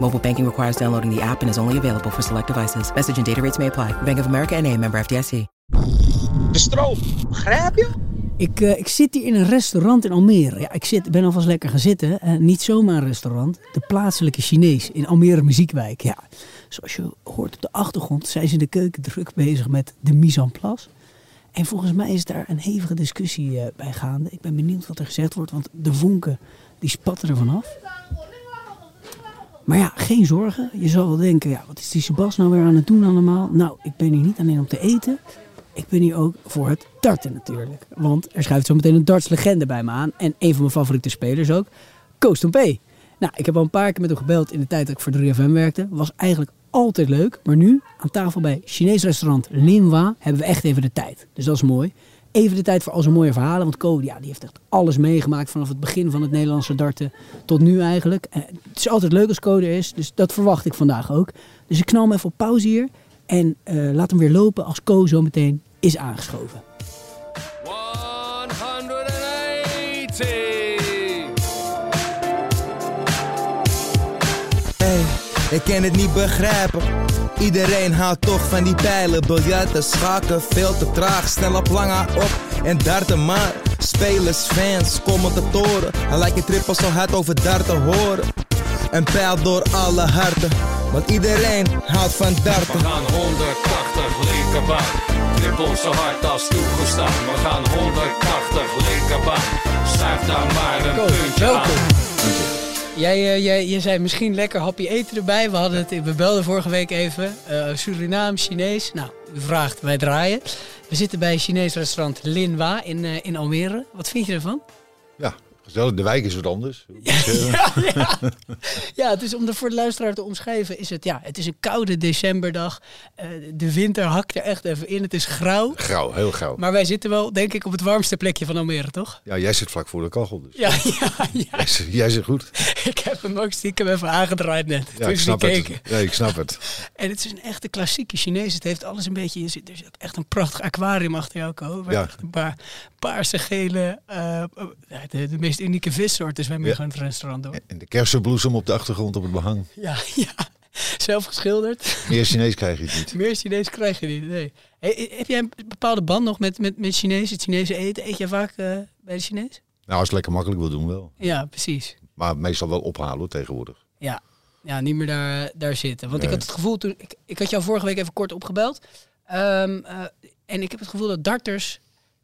Mobile banking requires downloading the app and is only available for select devices. Message en data rates may apply. Bank of America en a member FDIC. De stroom, begrijp je? Ik, eh, ik zit hier in een restaurant in Almere. Ja, ik zit, ben alvast lekker gaan zitten. Eh, niet zomaar een restaurant. De plaatselijke Chinees in Almere Muziekwijk. Ja, zoals je hoort op de achtergrond zijn ze in de keuken druk bezig met de mise en place. En volgens mij is daar een hevige discussie eh, bij gaande. Ik ben benieuwd wat er gezegd wordt, want de vonken die spatten er vanaf. Maar ja, geen zorgen. Je zal wel denken, ja, wat is die Sebas nou weer aan het doen allemaal? Nou, ik ben hier niet alleen om te eten. Ik ben hier ook voor het darten natuurlijk. Want er schuift zo meteen een dartslegende bij me aan. En een van mijn favoriete spelers ook, Koos P. Nou, ik heb al een paar keer met hem gebeld in de tijd dat ik voor 3FM werkte. Was eigenlijk altijd leuk. Maar nu, aan tafel bij Chinees restaurant Linwa, hebben we echt even de tijd. Dus dat is mooi. Even de tijd voor al zijn mooie verhalen. Want Ko ja, die heeft echt alles meegemaakt vanaf het begin van het Nederlandse darten tot nu eigenlijk. En het is altijd leuk als Ko is. Dus dat verwacht ik vandaag ook. Dus ik knal hem even op pauze hier. En eh, laat hem weer lopen als Ko zo meteen is aangeschoven. Ik kan het niet begrijpen. Iedereen houdt toch van die pijlen. Biljarten, schaken, veel te traag. Snel op lange op en darten maar. Spelers, fans, commentatoren. Hij lijkt je trippel zo hard over darten horen. Een pijl door alle harten. Want iedereen houdt van darten. We gaan 180 linkerbaan. Trippel zo hard als toegestaan. We gaan 180 linkerbaan. Schuif daar maar een puntje welkom. aan. Jij, eh, jij, jij zei misschien lekker hapje eten erbij. We, hadden het, we belden vorige week even. Eh Surinaam, Chinees. Nou, u vraagt, wij draaien. We zitten bij Chinees restaurant Linwa in, eh, in Almere. Wat vind je ervan? Ja, gezellig. De wijk is wat anders. Ja, ja. ja, het is om er voor de luisteraar te omschrijven. Is het, ja, het is een koude decemberdag. Eh, de winter hakt er echt even in. Het is grauw. Grauw, heel grauw. Maar wij zitten wel, denk ik, op het warmste plekje van Almere, toch? Ja, jij zit vlak voor de kachel. Dus. Ja, ja, ja. Jij, zit- jij zit goed. Ik heb hem ook stiekem even aangedraaid net. Ja, ik snap het. keken. Ja, ik snap het. En het is een echte klassieke Chinees. Het heeft alles een beetje. Er zit echt een prachtig aquarium achter jou, Ko. Waar Ja. echt Een paar paarse, gele, eh, eh, de, de meest unieke vissoorten zwemmen hier Ja. gewoon het restaurant door. En de kersenbloesem op de achtergrond op het behang. Ja, ja. Zelf geschilderd. Meer Chinees krijg je niet. Meer Chinees krijg je niet. Nee. Hey, heb jij een bepaalde band nog met, met, met Chinees, het Chinese eten? Eet jij vaak eh, bij de Chinees? Nou, als het lekker makkelijk wil doen wel. Ja, precies. Maar meestal wel ophalen tegenwoordig. Ja, ja niet meer daar, daar zitten. Want ik had het gevoel toen. Ik, ik had jou vorige week even kort opgebeld. Ehm, eh, en ik heb het gevoel dat darters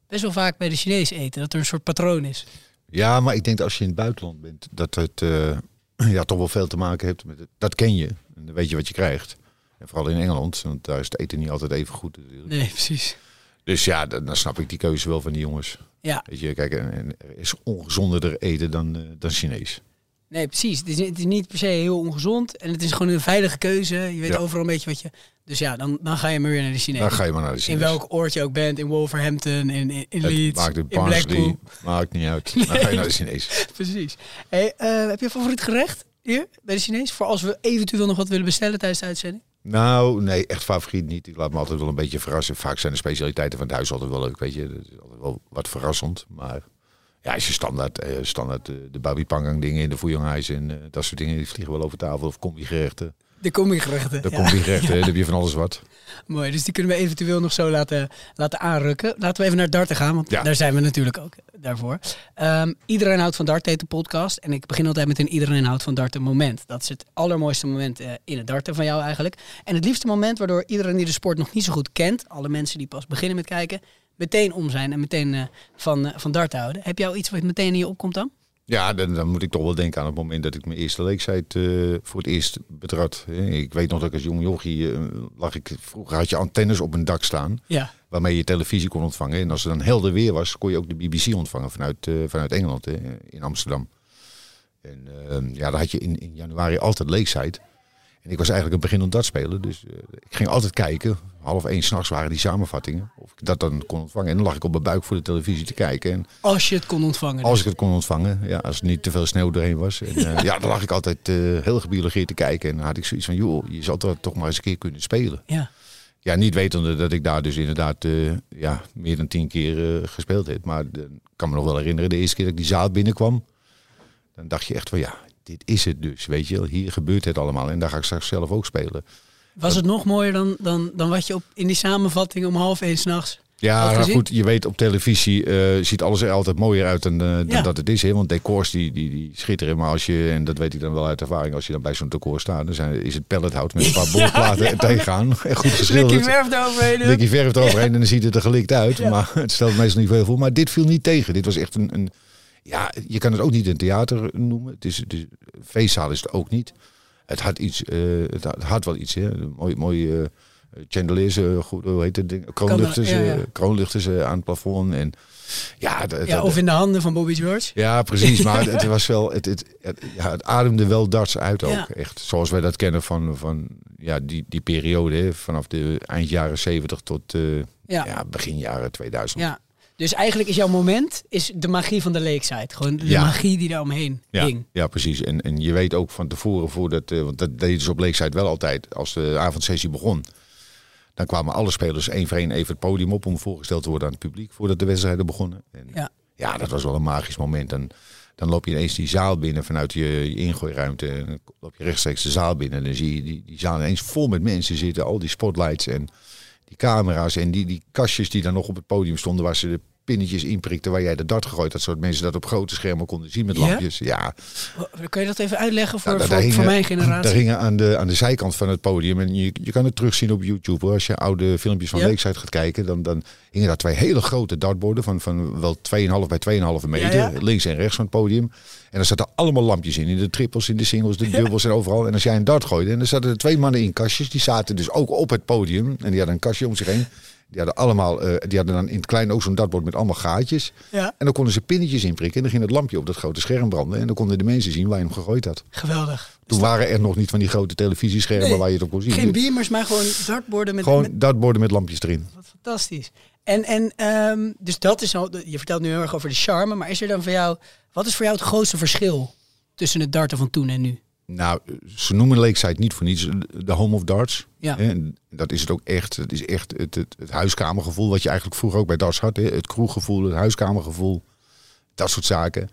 best wel vaak bij de Chinees eten. Dat er een soort patroon is. Ja, maar ik denk dat als je in het buitenland bent, dat het eh, ja, toch wel veel te maken heeft met het. Dat ken je. En dan weet je wat je krijgt. En vooral in Engeland, want daar is het eten niet altijd even goed. natuurlijk. Nee, precies. Dus ja, dan, dan snap ik die keuze wel van die jongens. Ja, Weet je, kijk, er is ongezonderder eten dan, eh, dan Chinees. Nee, precies. Het is, het is niet per se heel ongezond. En het is gewoon een veilige keuze. Je weet Ja. overal een beetje wat je. Dus ja, dan, dan ga je maar weer naar de Chinees. Dan ga je maar naar de in Chinees. welk oord je ook bent. In Wolverhampton, in, in, in Leeds, maakt in Blackpool. maakt niet uit. Dan ga je naar de Chinees. Precies. Hey, eh, heb je een favoriet gerecht hier bij de Chinees? Voor als we eventueel nog wat willen bestellen tijdens de uitzending? Nou, nee, echt favoriet niet. Ik laat me altijd wel een beetje verrassen. Vaak zijn de specialiteiten van het huis altijd wel leuk, weet je. Dat is altijd wel wat verrassend. Maar ja, als je standaard, eh, standaard eh, de babi pangang dingen in de Fuyonghuis en eh, dat soort dingen, die vliegen wel over tafel. Of combi-gerechten. De combi-gerechten. De Ja. combi-gerechten, daar heb je van alles wat. Mooi, dus die kunnen we eventueel nog zo laten, laten aanrukken. Laten we even naar darten gaan, want Ja. daar zijn we natuurlijk ook daarvoor. Ehm, iedereen houdt van darten, heet de podcast. En ik begin altijd met een iedereen houdt van darten moment. Dat is het allermooiste moment in het darten van jou eigenlijk. En het liefste moment waardoor iedereen die de sport nog niet zo goed kent, alle mensen die pas beginnen met kijken, meteen om zijn en meteen eh, van, eh, van dart houden. Heb jij al iets wat meteen in je opkomt dan? Ja, dan, dan moet ik toch wel denken aan het moment dat ik mijn eerste leeftijd eh, voor het eerst betrad. Ik weet nog dat ik als jong jochie lag ik... Vroeger had je antennes op een dak staan Ja. waarmee je televisie kon ontvangen. En als er dan helder weer was, kon je ook de BBC ontvangen vanuit, vanuit Engeland hè, in Amsterdam. En eh, ja, daar had je in, in januari altijd Lakeside. En ik was eigenlijk een beginnend dartspelen, dus ik ging altijd kijken. Half één s'nachts waren die samenvattingen. Of ik dat dan kon ontvangen. En dan lag ik op mijn buik voor de televisie te kijken. En Als je het kon ontvangen. als ik het kon ontvangen, ja, als er niet te veel sneeuw doorheen was. En, eh, ja, dan lag ik altijd eh, heel gebiologeerd te kijken. En dan had ik zoiets van, joh, je zou toch toch maar eens een keer kunnen spelen. Ja. Ja, niet wetende dat ik daar dus inderdaad eh, ja, meer dan tien keer gespeeld heb. Maar ik kan me nog wel herinneren, de eerste keer dat ik die zaal binnenkwam. Dan dacht je echt van, ja, dit is het dus. Weet je, wel. hier gebeurt het allemaal. En daar ga ik straks zelf ook spelen. Was het nog mooier dan, dan, dan wat je op, in die samenvatting om half één s'nachts Ja, gezien? goed, je weet op televisie eh, ziet alles er altijd mooier uit dan, eh, dan Ja. dat het is. Hè? Want decors die, die, die schitteren. Maar als je, en dat weet ik dan wel uit ervaring, als je dan bij zo'n decor staat, dan zijn, is het pellethout met een paar bolplaten er tegenaan. En goed Likkie geschilderd. verf eroverheen. Likkie verf eroverheen en dan ziet het er gelikt uit. Maar het stelt meestal niet veel voor. Maar dit viel niet tegen. Dit was echt een, een ja, je kan het ook niet een theater noemen. Het is, het is, feestzaal is het ook niet. Het had iets, eh, het, had, het had wel iets, hè. Mooi, mooi eh chandeliers, eh, goed, hoe heet het ding? Kroonluchters, ja, ja. eh, kroonluchters aan het plafond. En ja, het- het- Ja, of in de handen van Bobby George. ja, precies. Maar het was wel, het, het, het, ja, het ademde wel darts uit ook. Echt zoals wij dat kennen van, van ja, die, die periode. Hè, vanaf de eind jaren 70 tot Ja. ja. begin jaren 2000. Ja. Dus eigenlijk is jouw moment is de magie van de Lakeside. Gewoon de Ja. magie die daar omheen Ja, hing. ja, precies. En, en je weet ook van tevoren, voordat, eh, want dat deden ze op Lakeside wel altijd, als de avondsessie begon. Dan kwamen alle spelers één voor één even het podium op om voorgesteld te worden aan het publiek voordat de wedstrijden begonnen. En Ja. ja, dat was wel een magisch moment. En dan loop je ineens die zaal binnen vanuit je, je ingooiruimte. En dan loop je rechtstreeks de zaal binnen. En dan zie je die, die zaal ineens vol met mensen zitten. Al die spotlights en die camera's. En die, die kastjes die dan nog op het podium stonden waar ze de pinnetjes inprikten waar jij de dart gegooid had. Zodat mensen dat op grote schermen konden zien met Ja? lampjes. Ja, Kun je dat even uitleggen voor, nou, daar- voor, mijn generatie? Daar hingen aan de, aan de zijkant van het podium. En je, je kan het terugzien op YouTube. Hoor. Als je oude filmpjes van Ja. Lakeside gaat kijken. Dan, dan hingen daar twee hele grote dartborden. Van, van wel 2,5 bij 2,5 meter. Ja, ja. Links en rechts van het podium. En er zaten allemaal lampjes in. In de trippels, in de singles, de dubbels en overal. En als jij een dart gooide. En er zaten er twee mannen in kastjes. Die zaten dus ook op het podium. En die hadden een kastje om zich heen. Die hadden allemaal, eh, die hadden dan in het klein ook zo'n dartbord met allemaal gaatjes. Ja, En dan konden ze pinnetjes inprikken. En dan ging het lampje op dat grote scherm branden. En dan konden de mensen zien waar je hem gegooid had. geweldig. Toen waren er nog niet van die grote televisieschermen Nee, waar je het op kon zien. Geen beamers, maar gewoon dartborden met, Gewoon met dartborden met lampjes erin. Wat fantastisch. En, en ehm, dus dat is al, je vertelt nu heel erg over de charme, maar is er dan voor jou, wat is voor jou het grootste verschil tussen het darten van toen en nu? Nou, ze noemen Lakeside niet voor niets de home of darts. Ja. En dat is het ook echt. Het is echt het, het, het huiskamergevoel wat je eigenlijk vroeger ook bij darts had. Hè? Het kroeggevoel, het huiskamergevoel. Dat soort zaken.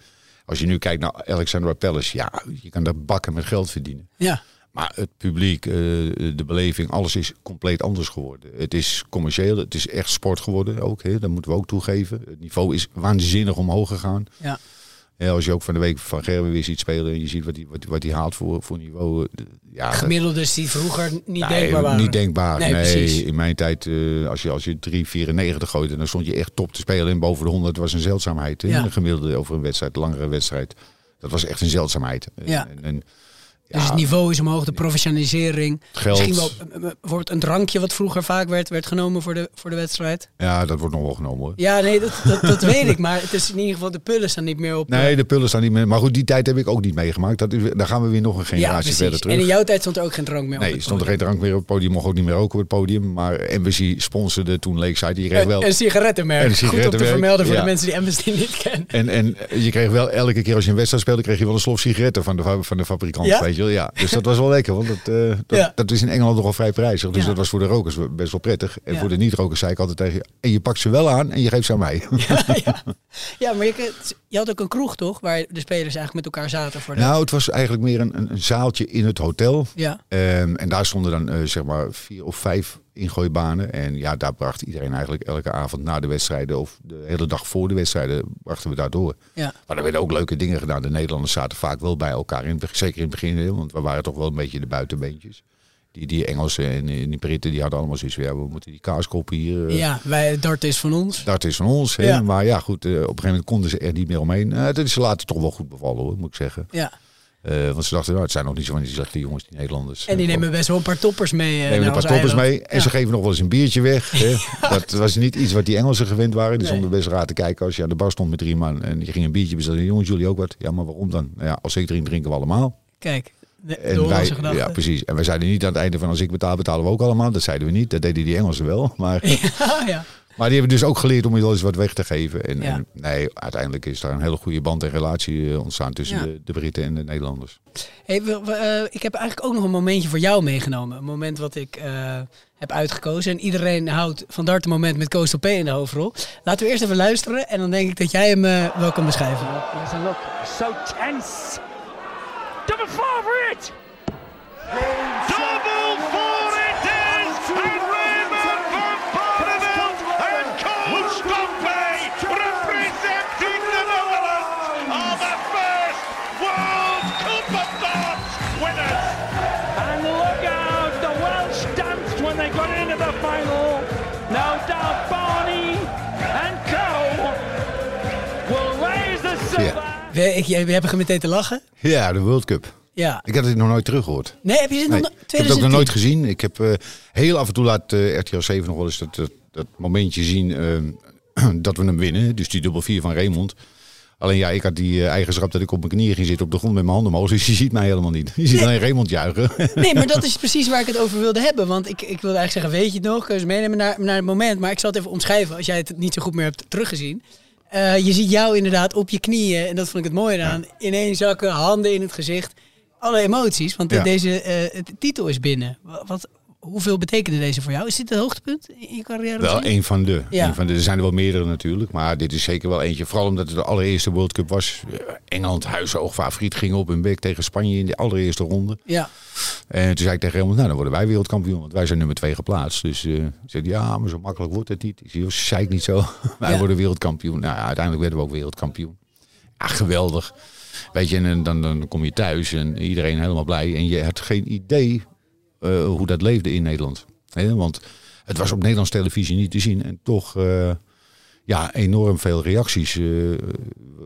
Als je nu kijkt naar Alexander Palace, ja, je kan daar bakken met geld verdienen. Ja, Maar het publiek, eh, de beleving, alles is compleet anders geworden. Het is commercieel, het is echt sport geworden ook. Hè? Dat moeten we ook toegeven. Het niveau is waanzinnig omhoog gegaan. ja. Ja, als je ook van de week van Gerben weer ziet spelen en je ziet wat hij wat, wat hij haalt voor, voor niveau. eh, Ja, Gemiddeldes die vroeger niet Nee, denkbaar waren. Niet denkbaar. Nee, in mijn tijd, eh, als je, als je 3,94 gooide, dan stond je echt top te spelen. En boven de 100 was een zeldzaamheid. Ja. Een gemiddelde over een wedstrijd, langere wedstrijd. Dat was echt een zeldzaamheid. Ja. En, en, Dus het niveau is omhoog, de professionalisering. geld. Misschien wel eh, eh, bijvoorbeeld een drankje wat vroeger vaak werd, werd genomen voor de, voor de wedstrijd. Ja, dat wordt nog wel genomen hoor. Ja, nee, dat, dat, dat weet ik. Maar het is in ieder geval, de pullen staan niet meer op. eh, Nee, de pullen staan niet meer. Maar goed, die tijd heb ik ook niet meegemaakt. Dat daar gaan we weer nog een ja, generatie verder terug. En in jouw tijd stond er ook geen drank meer op. Nee, er stond er geen drank meer op het podium. Mocht ook niet meer roken op het podium. Maar Embassy sponsorde toen Lakeside. Je kreeg wel... En, en sigarettenmerk. En een Goed op te sigarettenmerk, vermelden voor ja. de mensen die Embassy niet kennen. En, en je kreeg wel elke keer als je een wedstrijd speelde, kreeg je wel een slof sigaretten van de, van de fabrikant. Ja? Weet je wel? Ja. Dus dat was wel lekker, want dat, eh, dat, Ja. dat is in Engeland nogal vrij prijzig. Dus Ja. dat was voor de rokers best wel prettig. En Ja. voor de niet-rokers zei ik altijd tegen je, en je pakt ze wel aan en je geeft ze aan mij. ja, maar je, had ook een kroeg toch, waar de spelers eigenlijk met elkaar zaten voor de... nou, het was eigenlijk meer een, een, een zaaltje in het hotel. Ja, Ehm, en daar stonden dan eh, zeg maar vier of vijf ingooibanen. En ja, daar bracht iedereen eigenlijk elke avond na de wedstrijden of de hele dag voor de wedstrijden brachten we daar door. ja. Maar er werden ook leuke dingen gedaan. De Nederlanders zaten vaak wel bij elkaar, in, zeker in het begin, want we waren toch wel een beetje de buitenbeentjes. Die, die Engelsen en die Britten die hadden allemaal zoiets ja, we moeten die kaaskop hier... eh, Ja, wij, dart is van ons. Dat is van ons. Hè? Ja. Maar ja, goed, eh, op een gegeven moment konden ze er niet meer omheen. Eh, dat is ze later toch wel goed bevallen, hoor, moet ik zeggen. Ja. Eh, want ze dachten, nou, het zijn nog niet zo van die slechte jongens, die Nederlanders. En die Eh, nemen best wel een paar toppers mee. nemen naar een paar toppers eiland. mee. En Ja. ze geven nog wel eens een biertje weg. Hè? Dat was niet iets wat die Engelsen gewend waren. Die Nee. stonden best raar te kijken als je aan de bar stond met drie man. En je ging een biertje bestellen. Jongens, jullie ook wat? Ja, maar waarom dan? Nou ja, als ik drink, drinken we allemaal. Kijk, de, En wij, ja, precies. En wij zeiden niet aan het einde van als ik betaal, betalen we ook allemaal. Dat zeiden we niet. Dat deden die Engelsen wel. Maar, Ja, ja. Maar die hebben dus ook geleerd om wel eens wat weg te geven. En, Ja. en nee, uiteindelijk is daar een hele goede band en relatie eh, ontstaan tussen Ja. de, de Britten en de Nederlanders. Hey, we- we, eh, ik heb eigenlijk ook nog een momentje voor jou meegenomen. Een moment wat ik eh, heb uitgekozen. En iedereen houdt van een moment met Coastal P in de hoofdrol. Laten we eerst even luisteren. En dan denk ik dat jij hem wel kan beschrijven. A look. So tense. Double for it. We, jij- we hebben meteen te lachen. Ja, de World Cup. Ja. Ik had het nog nooit teruggehoord. Nee, heb je dit Nee, nog? ik heb het ook 2010? nog nooit gezien. Ik heb eh, heel af en toe laat eh, RTL 7 nog wel eens dat, dat, dat momentje zien eh, dat we hem winnen. Dus die dubbel 4 van Raymond. Alleen ja, ik had die eigenschap dat ik op mijn knieën ging zitten op de grond met mijn handen omhoog. Dus je ziet mij helemaal niet. Je ziet alleen Raymond juichen. Nee, maar dat is precies waar ik het over wilde hebben. Want ik, ik wilde eigenlijk zeggen, weet je het nog? Kun je meenemen naar, naar het moment. Maar ik zal het even omschrijven als jij het niet zo goed meer hebt teruggezien. Eh, je ziet jou inderdaad op je knieën. En dat vond ik het mooie aan. Ineen zakken, handen in het gezicht. Alle emoties. Want de- Ja. deze eh, titel is binnen. Wat- hoeveel betekende deze voor jou? Is dit het hoogtepunt in je carrière? Wel een van de. Ja. Een van de. Er zijn er wel meerdere natuurlijk. Maar dit is zeker wel eentje. Vooral omdat het de allereerste World Cup was. Eh, Engeland, huishoog favoriet, ging op hun bek tegen Spanje in de allereerste ronde. Ja. En toen zei ik tegen Raymond, nou dan worden wij wereldkampioen. Want wij zijn nummer twee geplaatst. Dus eh zei ja, maar zo makkelijk wordt het niet. Ik zei, zei ik niet zo. wij Ja. worden wereldkampioen. Nou ja, uiteindelijk werden we ook wereldkampioen. Geweldig. Weet je, en dan, dan kom je thuis en iedereen helemaal blij. En je hebt geen idee eh, hoe dat leefde in Nederland. Hè, want het was op Nederlandse televisie niet te zien. En toch, eh, ja, enorm veel reacties. eh,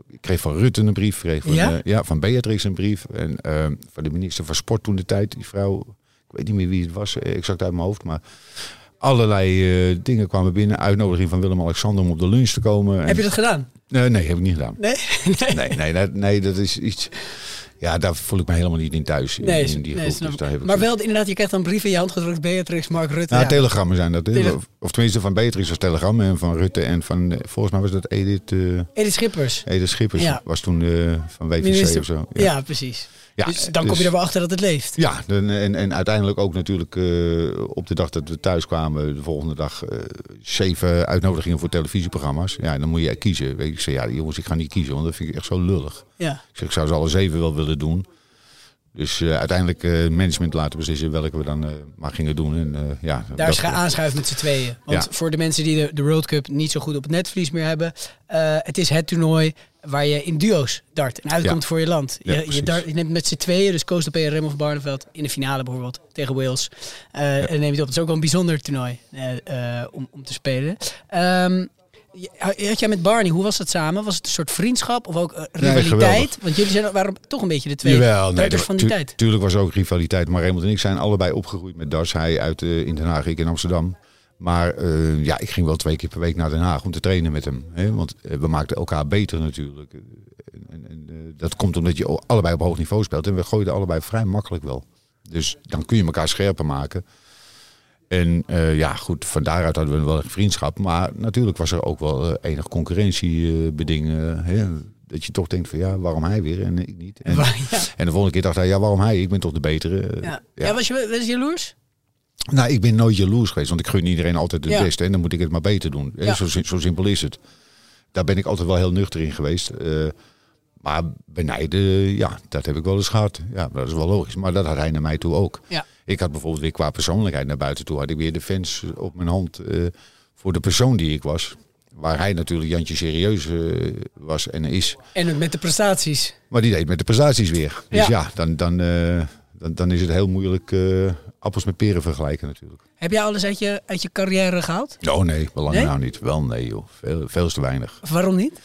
ik kreeg van Rutte een brief. Kreeg van, Ja? ja, van Beatrix een brief. En van de minister van Sport toen de tijd. Die vrouw, ik weet niet meer wie het was, exact uit mijn hoofd. Maar allerlei dingen kwamen binnen. Uitnodiging van Willem-Alexander om op de lunch te komen. En- Heb je dat gedaan? Nee, nee, heb ik niet gedaan. Nee? Nee, nee, nee, nee, dat is iets... Ja, daar voel ik me helemaal niet in thuis. In, Nee, in die nee, groep. dus daar heb ik maar wel, inderdaad, je krijgt dan brief in je hand gedrukt. Beatrix, Mark Rutte. Ja, Ja. telegrammen zijn dat. Tele- Of, tenminste van Beatrix was telegram. En van Rutte en van, eh, volgens mij was dat Edith, eh Edith Schippers. Edith Schippers. Ja. Was toen eh, van WVC Minister- of zo. Ja, precies. Ja, dus dan kom dus- je er wel achter dat het leeft. Ja, en, en uiteindelijk ook natuurlijk eh, op de dag dat we thuis kwamen, de volgende dag, eh, zeven uitnodigingen voor televisieprogramma's. Ja, dan moet je kiezen. Weet ik zei, ja jongens, ik ga niet kiezen, want dat vind ik echt zo lullig. Ja. Ik zeg, ik zou ze alle zeven wel willen doen. Dus eh, uiteindelijk management laten beslissen welke we dan maar gingen doen. En, ja, Daar is gaan aanschuiven met z'n tweeën. Want Ja. voor de mensen die de, de World Cup niet zo goed op het netvlies meer hebben. het is het toernooi waar je in duo's dart en uitkomt Ja. voor je land. Ja, je, je, dart, je neemt met z'n tweeën, dus Coastal P en Remmel van Barneveld in de finale bijvoorbeeld tegen Wales. eh, En neem je het op. Het is ook wel een bijzonder toernooi eh, eh, om, om te spelen. Je- had jij met Barney, hoe was dat samen? Was het een soort vriendschap of ook rivaliteit? Want jullie zijn, waren toch een beetje de twee Jawel, nee, van die tu- tijd. Tuurlijk was ook rivaliteit. Maar Raymond en ik zijn allebei opgegroeid met darts. Hij uit in Den Haag, ik in Amsterdam. Maar eh, ja, ik ging wel twee keer per week naar Den Haag om te trainen met hem. Hè? Want eh, we maakten elkaar beter natuurlijk. Eh, En, en, eh, dat komt omdat je allebei op hoog niveau speelt. En we gooiden allebei vrij makkelijk wel. Dus dan kun je elkaar scherper maken. En ja, goed, van daaruit hadden we wel een vriendschap. Maar natuurlijk was er ook wel enig concurrentiebedingen. hè? dat je toch denkt van ja, waarom hij weer en ik niet. En, ja. en de volgende keer dacht hij, ja, waarom hij? Ik ben toch de betere. Ja. Ja. Ja. was je was je jaloers? Nou, ik ben nooit jaloers geweest, want ik gun iedereen altijd het Ja. beste. En dan moet ik het maar beter doen. Ja. Zo, zo simpel is het. Daar ben ik altijd wel heel nuchter in geweest. Eh, maar benijden, ja, dat heb ik wel eens gehad. Ja, dat is wel logisch. Maar dat had hij naar mij toe ook. Ja. Ik had bijvoorbeeld weer qua persoonlijkheid naar buiten toe, had ik weer de fans op mijn hand eh, voor de persoon die ik was. Waar hij natuurlijk Jantje serieus eh, was en is. En met de prestaties. Maar die deed met de prestaties weer. Dus Ja. ja, dan, dan, eh, dan, dan is het heel moeilijk eh, appels met peren vergelijken natuurlijk. Heb jij alles uit je, uit je carrière gehaald? Oh nee, belang Nee? nou niet. Wel nee joh, veel, veel te weinig. Waarom niet?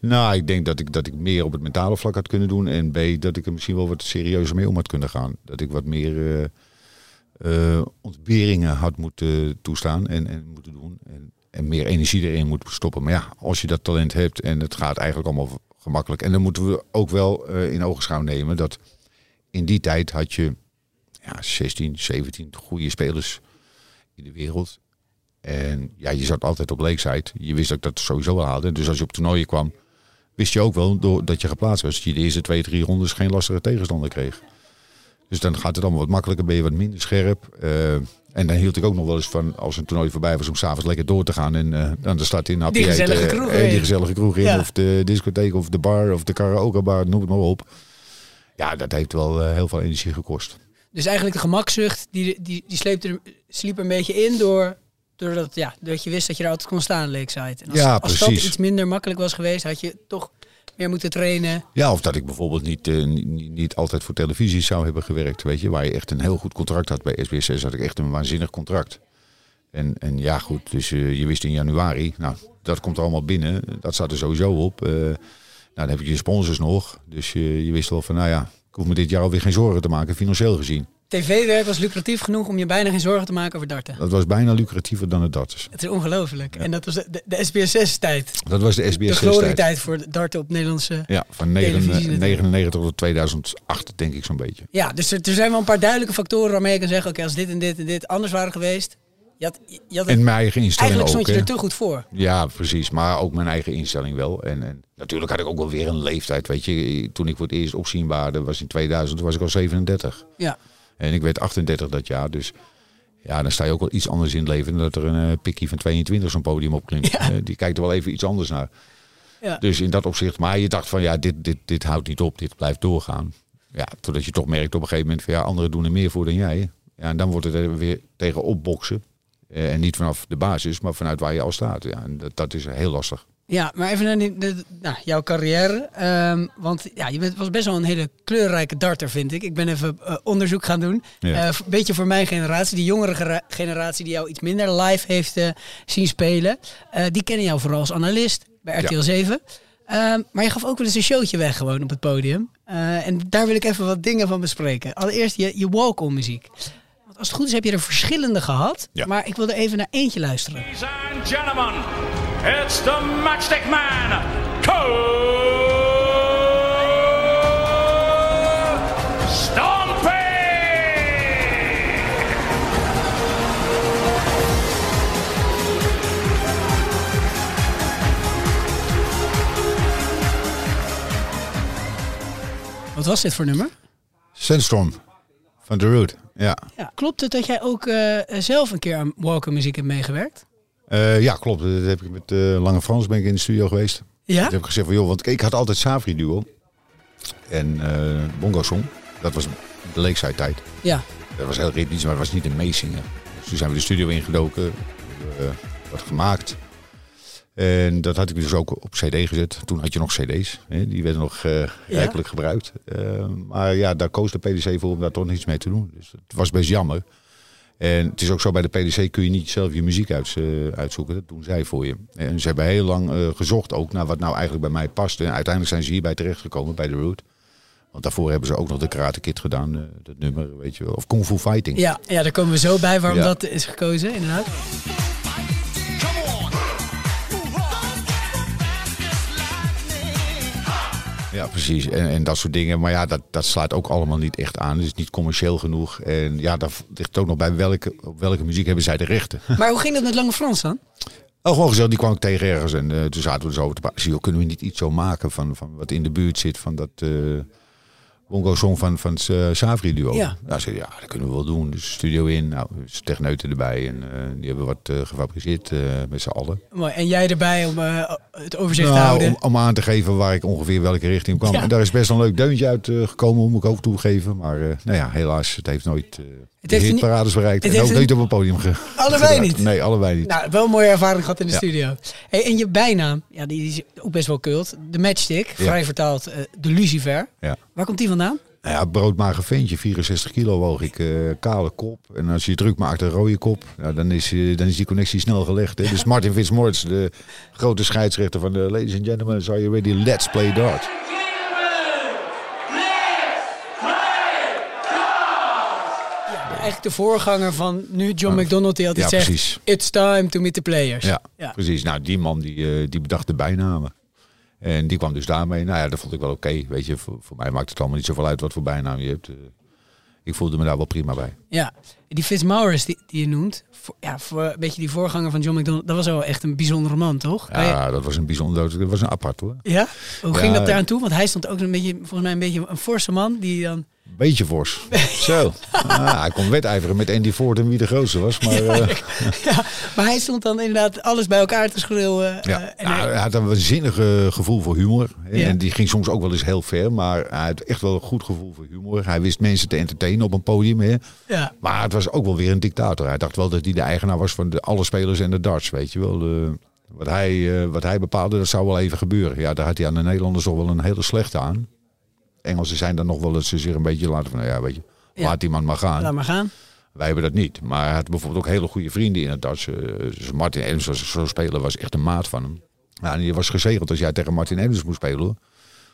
Nou, ik denk dat ik, dat ik meer op het mentale vlak had kunnen doen. En B, dat ik er misschien wel wat serieuzer mee om had kunnen gaan. Dat ik wat meer eh, eh, ontberingen had moeten toestaan en, en moeten doen. En, en meer energie erin moet stoppen. Maar ja, als je dat talent hebt en het gaat eigenlijk allemaal gemakkelijk. En dan moeten we ook wel eh, in ogenschouw nemen dat in die tijd had je ja, 16, 17 goede spelers in de wereld. En ja, je zat altijd op leekside. Je wist dat ik dat sowieso wel haalde. Dus als je op toernooien kwam, wist je ook wel door, dat je geplaatst was. Dat je de eerste twee, drie rondes geen lastige tegenstander kreeg. Dus dan gaat het allemaal wat makkelijker, ben je wat minder scherp. Eh, en dan hield ik ook nog wel eens van, als een toernooi voorbij was, om s'avonds lekker door te gaan. En eh, dan de stad in, Die gezellige kroeg eh, weer. die gezellige kroeg in, Ja. of de discotheek, of de bar, of de karaokebar, noem het maar op. Ja, dat heeft wel eh, heel veel energie gekost. Dus eigenlijk de gemakzucht, die, die, die sleept er, sliep er een beetje in door, doordat, ja, doordat je wist dat je er altijd kon staan, Lakeside. En als, Ja, als dat iets minder makkelijk was geweest, had je toch meer moeten trainen. Ja, of dat ik bijvoorbeeld niet, eh, niet, niet- altijd voor televisie zou hebben gewerkt. Weet je, waar je echt een heel goed contract had bij SBS6, had ik echt een waanzinnig contract. En, en ja, goed, dus eh, je wist in januari, nou, dat komt er allemaal binnen. Dat staat er sowieso op. Eh, nou, dan heb je je sponsors nog. Dus je wist wel van, nou ja, hoef me dit jaar alweer geen zorgen te maken, financieel gezien. TV-werk was lucratief genoeg om je bijna geen zorgen te maken over darten. Dat was bijna lucratiever dan het darters. Het is ongelooflijk. En dat was de, de, de SBS6-tijd. Dat was de De SBS6 tijd. voor darten op Nederlandse... Ja, van Televisie 99 natuurlijk. 99 tot 2008, denk ik zo'n beetje. Ja, dus er, er zijn wel een paar duidelijke factoren waarmee je kan zeggen... oké, als dit en dit en dit anders waren geweest... Je had, je had het- En mijn eigen instelling eigenlijk ook. stond je er te goed voor. Ja, precies. Maar ook mijn eigen instelling wel. En, en natuurlijk had ik ook wel weer een leeftijd. Weet je, toen ik voor het eerst opzienbaarde was in 2000, toen was ik al 37. Ja. En ik werd 38 dat jaar. Dus ja, dan sta je ook wel iets anders in het leven. Dan dat er een eh, pikkie van 22 zo'n podium opklimt. Ja. Eh, die kijkt er wel even iets anders naar. Ja. Dus in dat opzicht. Maar je dacht van ja, dit, dit, dit houdt niet op. Dit blijft doorgaan. Ja, totdat je toch merkt op een gegeven moment van ja, anderen doen er meer voor dan jij. Ja, en dan wordt het er weer tegen opboksen. Eh, en niet vanaf de basis, maar vanuit waar je al staat. Ja, en dat, dat is heel lastig. Ja, maar even naar de, nou, jouw carrière. Ehm, want ja, je bent, was best wel een hele kleurrijke darter, vind ik. Ik ben even eh, onderzoek gaan doen. Ja. Eh, Een beetje voor mijn generatie, die jongere generatie die jou iets minder live heeft zien spelen. Die kennen jou vooral als analist bij RTL Ja. 7. Ehm, maar je gaf ook wel eens een showtje weg gewoon op het podium. En daar wil ik even wat dingen van bespreken. Allereerst je, je walk-on muziek. Want als het goed is heb je er verschillende gehad. Ja. Maar ik wil er even naar eentje luisteren. Ladies and gentlemen, it's the matchstick man, Cole Stompy! Wat was dit voor nummer? Sandstorm van The Root. Ja. Ja. Klopt het dat jij ook eh, zelf een keer aan walk-on muziek hebt meegewerkt? Eh, ja, klopt. Dat heb ik met eh, Lange Frans ben ik in de studio geweest. Ja? Toen heb ik gezegd van joh, want ik had altijd Savri duo. En Bongo Song. Dat was de Lakeside tijd. Ja. Dat was heel ritmisch, maar het was niet een meezingen. Dus toen zijn we de studio ingedoken. wat gemaakt. En dat had ik dus ook op cd gezet. Toen had je nog cd's. Hè? Die werden nog rijkelijk gebruikt. Eh, maar ja, daar koos de PDC voor om daar toch niets mee te doen. Dus het was best jammer. En het is ook zo, bij de PDC kun je niet zelf je muziek uit, eh, uitzoeken. Dat doen zij voor je. En ze hebben heel lang gezocht ook naar wat nou eigenlijk bij mij past. En uiteindelijk zijn ze hierbij terechtgekomen, bij The Root. Want daarvoor hebben ze ook nog de Karate Kid gedaan. dat nummer, weet je wel. Of Kung Fu Fighting. Ja, ja, daar komen we zo bij waarom Ja. dat is gekozen, inderdaad. Ja, precies. En, en dat soort dingen. Maar ja, dat, dat slaat ook allemaal niet echt aan. Het is niet commercieel genoeg. En ja, daar ligt ook nog bij welke, op welke muziek hebben zij de rechten. Maar hoe ging dat met Lange Frans dan? Oh, gewoon gezellig. Die kwam ik tegen ergens. En eh, toen zaten we dus over te praten. Zie je, kunnen we niet iets zo maken van, van wat in de buurt zit van dat eh bongo song van, van het eh, Savri duo? Ja. Nou, zei, ja, dat kunnen we wel doen. Dus studio in. Nou, techneuten erbij. En eh, die hebben wat eh, gefabriceerd met z'n allen. Mooi. En jij erbij om het overzicht te Nou, houden? om, om aan te geven waar ik ongeveer welke richting kwam. Ja. En daar is best een leuk deuntje uit gekomen, moet ik ook toegeven. Maar nou ja, helaas, het heeft nooit Het de heeft hitparades bereikt. het en ook een- niet op een podium ge Allebei niet? Nee, allebei niet. Nou, wel een mooie ervaring gehad in de Ja. studio. Hey, en je bijnaam, ja, die is ook best wel kult. De matchstick, vrij vertaald eh, de Lucifer. Ja. Waar komt die vandaan? Nou ja, broodmager ventje, 64 kilo woog ik, eh, kale kop. En als je druk maakt, een rode kop, nou, dan, is, eh, dan is die connectie snel gelegd. Hè? Dus Martin Fitzmaurice, de grote scheidsrechter van de Ladies and Gentlemen, are you ready? Let's play dart. Eigenlijk de voorganger van nu John McDonald die altijd Ja, zegt... precies. It's time to meet the players. Ja, Ja. precies. Nou, die man die, eh, die bedacht de bijnamen. En die kwam dus daarmee. Nou ja, dat vond ik wel oké. Weet je, voor, voor mij maakt het allemaal niet zoveel uit wat voor bijnaam je hebt. Eh, ik voelde me daar wel prima bij. Ja, die Fitzmaurice die, die je noemt, voor, ja, voor een beetje die voorganger van John McDonald, dat was wel echt een bijzondere man, toch? Je- Ja, dat was een bijzonder, dat was een apart hoor. ja? Hoe Ja, ging dat daaraan toe? Want hij stond ook een beetje, volgens mij een beetje een forse man die dan... Beetje fors. Zo. Ah, hij kon wedijveren met Andy Ford en wie de grootste was. Maar eh, ja, maar hij stond dan inderdaad alles bij elkaar te schreeuwen. ja. eh, en Nou, hij- hij had een waanzinnig eh, gevoel voor humor. En, Ja. en die ging soms ook wel eens heel ver. Maar hij had echt wel een goed gevoel voor humor. Hij wist mensen te entertainen op een podium. Hè. ja, Maar het was ook wel weer een dictator. Hij dacht wel dat hij de eigenaar was van de, alle spelers en de darts. Weet je wel. De- wat, hij, eh, wat hij bepaalde, dat zou wel even gebeuren. Ja, daar had hij aan de Nederlanders toch wel een hele slechte aan. Engelsen zijn dan nog wel eens zich een beetje laten van, nou ja, weet je, Ja. laat die man maar gaan. laat maar gaan. Wij hebben dat niet. Maar hij had bijvoorbeeld ook hele goede vrienden in het. Eh, dus Martin Adams was zo spelen, was echt een maat van hem. Ja, en je was gezegeld als jij tegen Martin Adams moest spelen. hoor.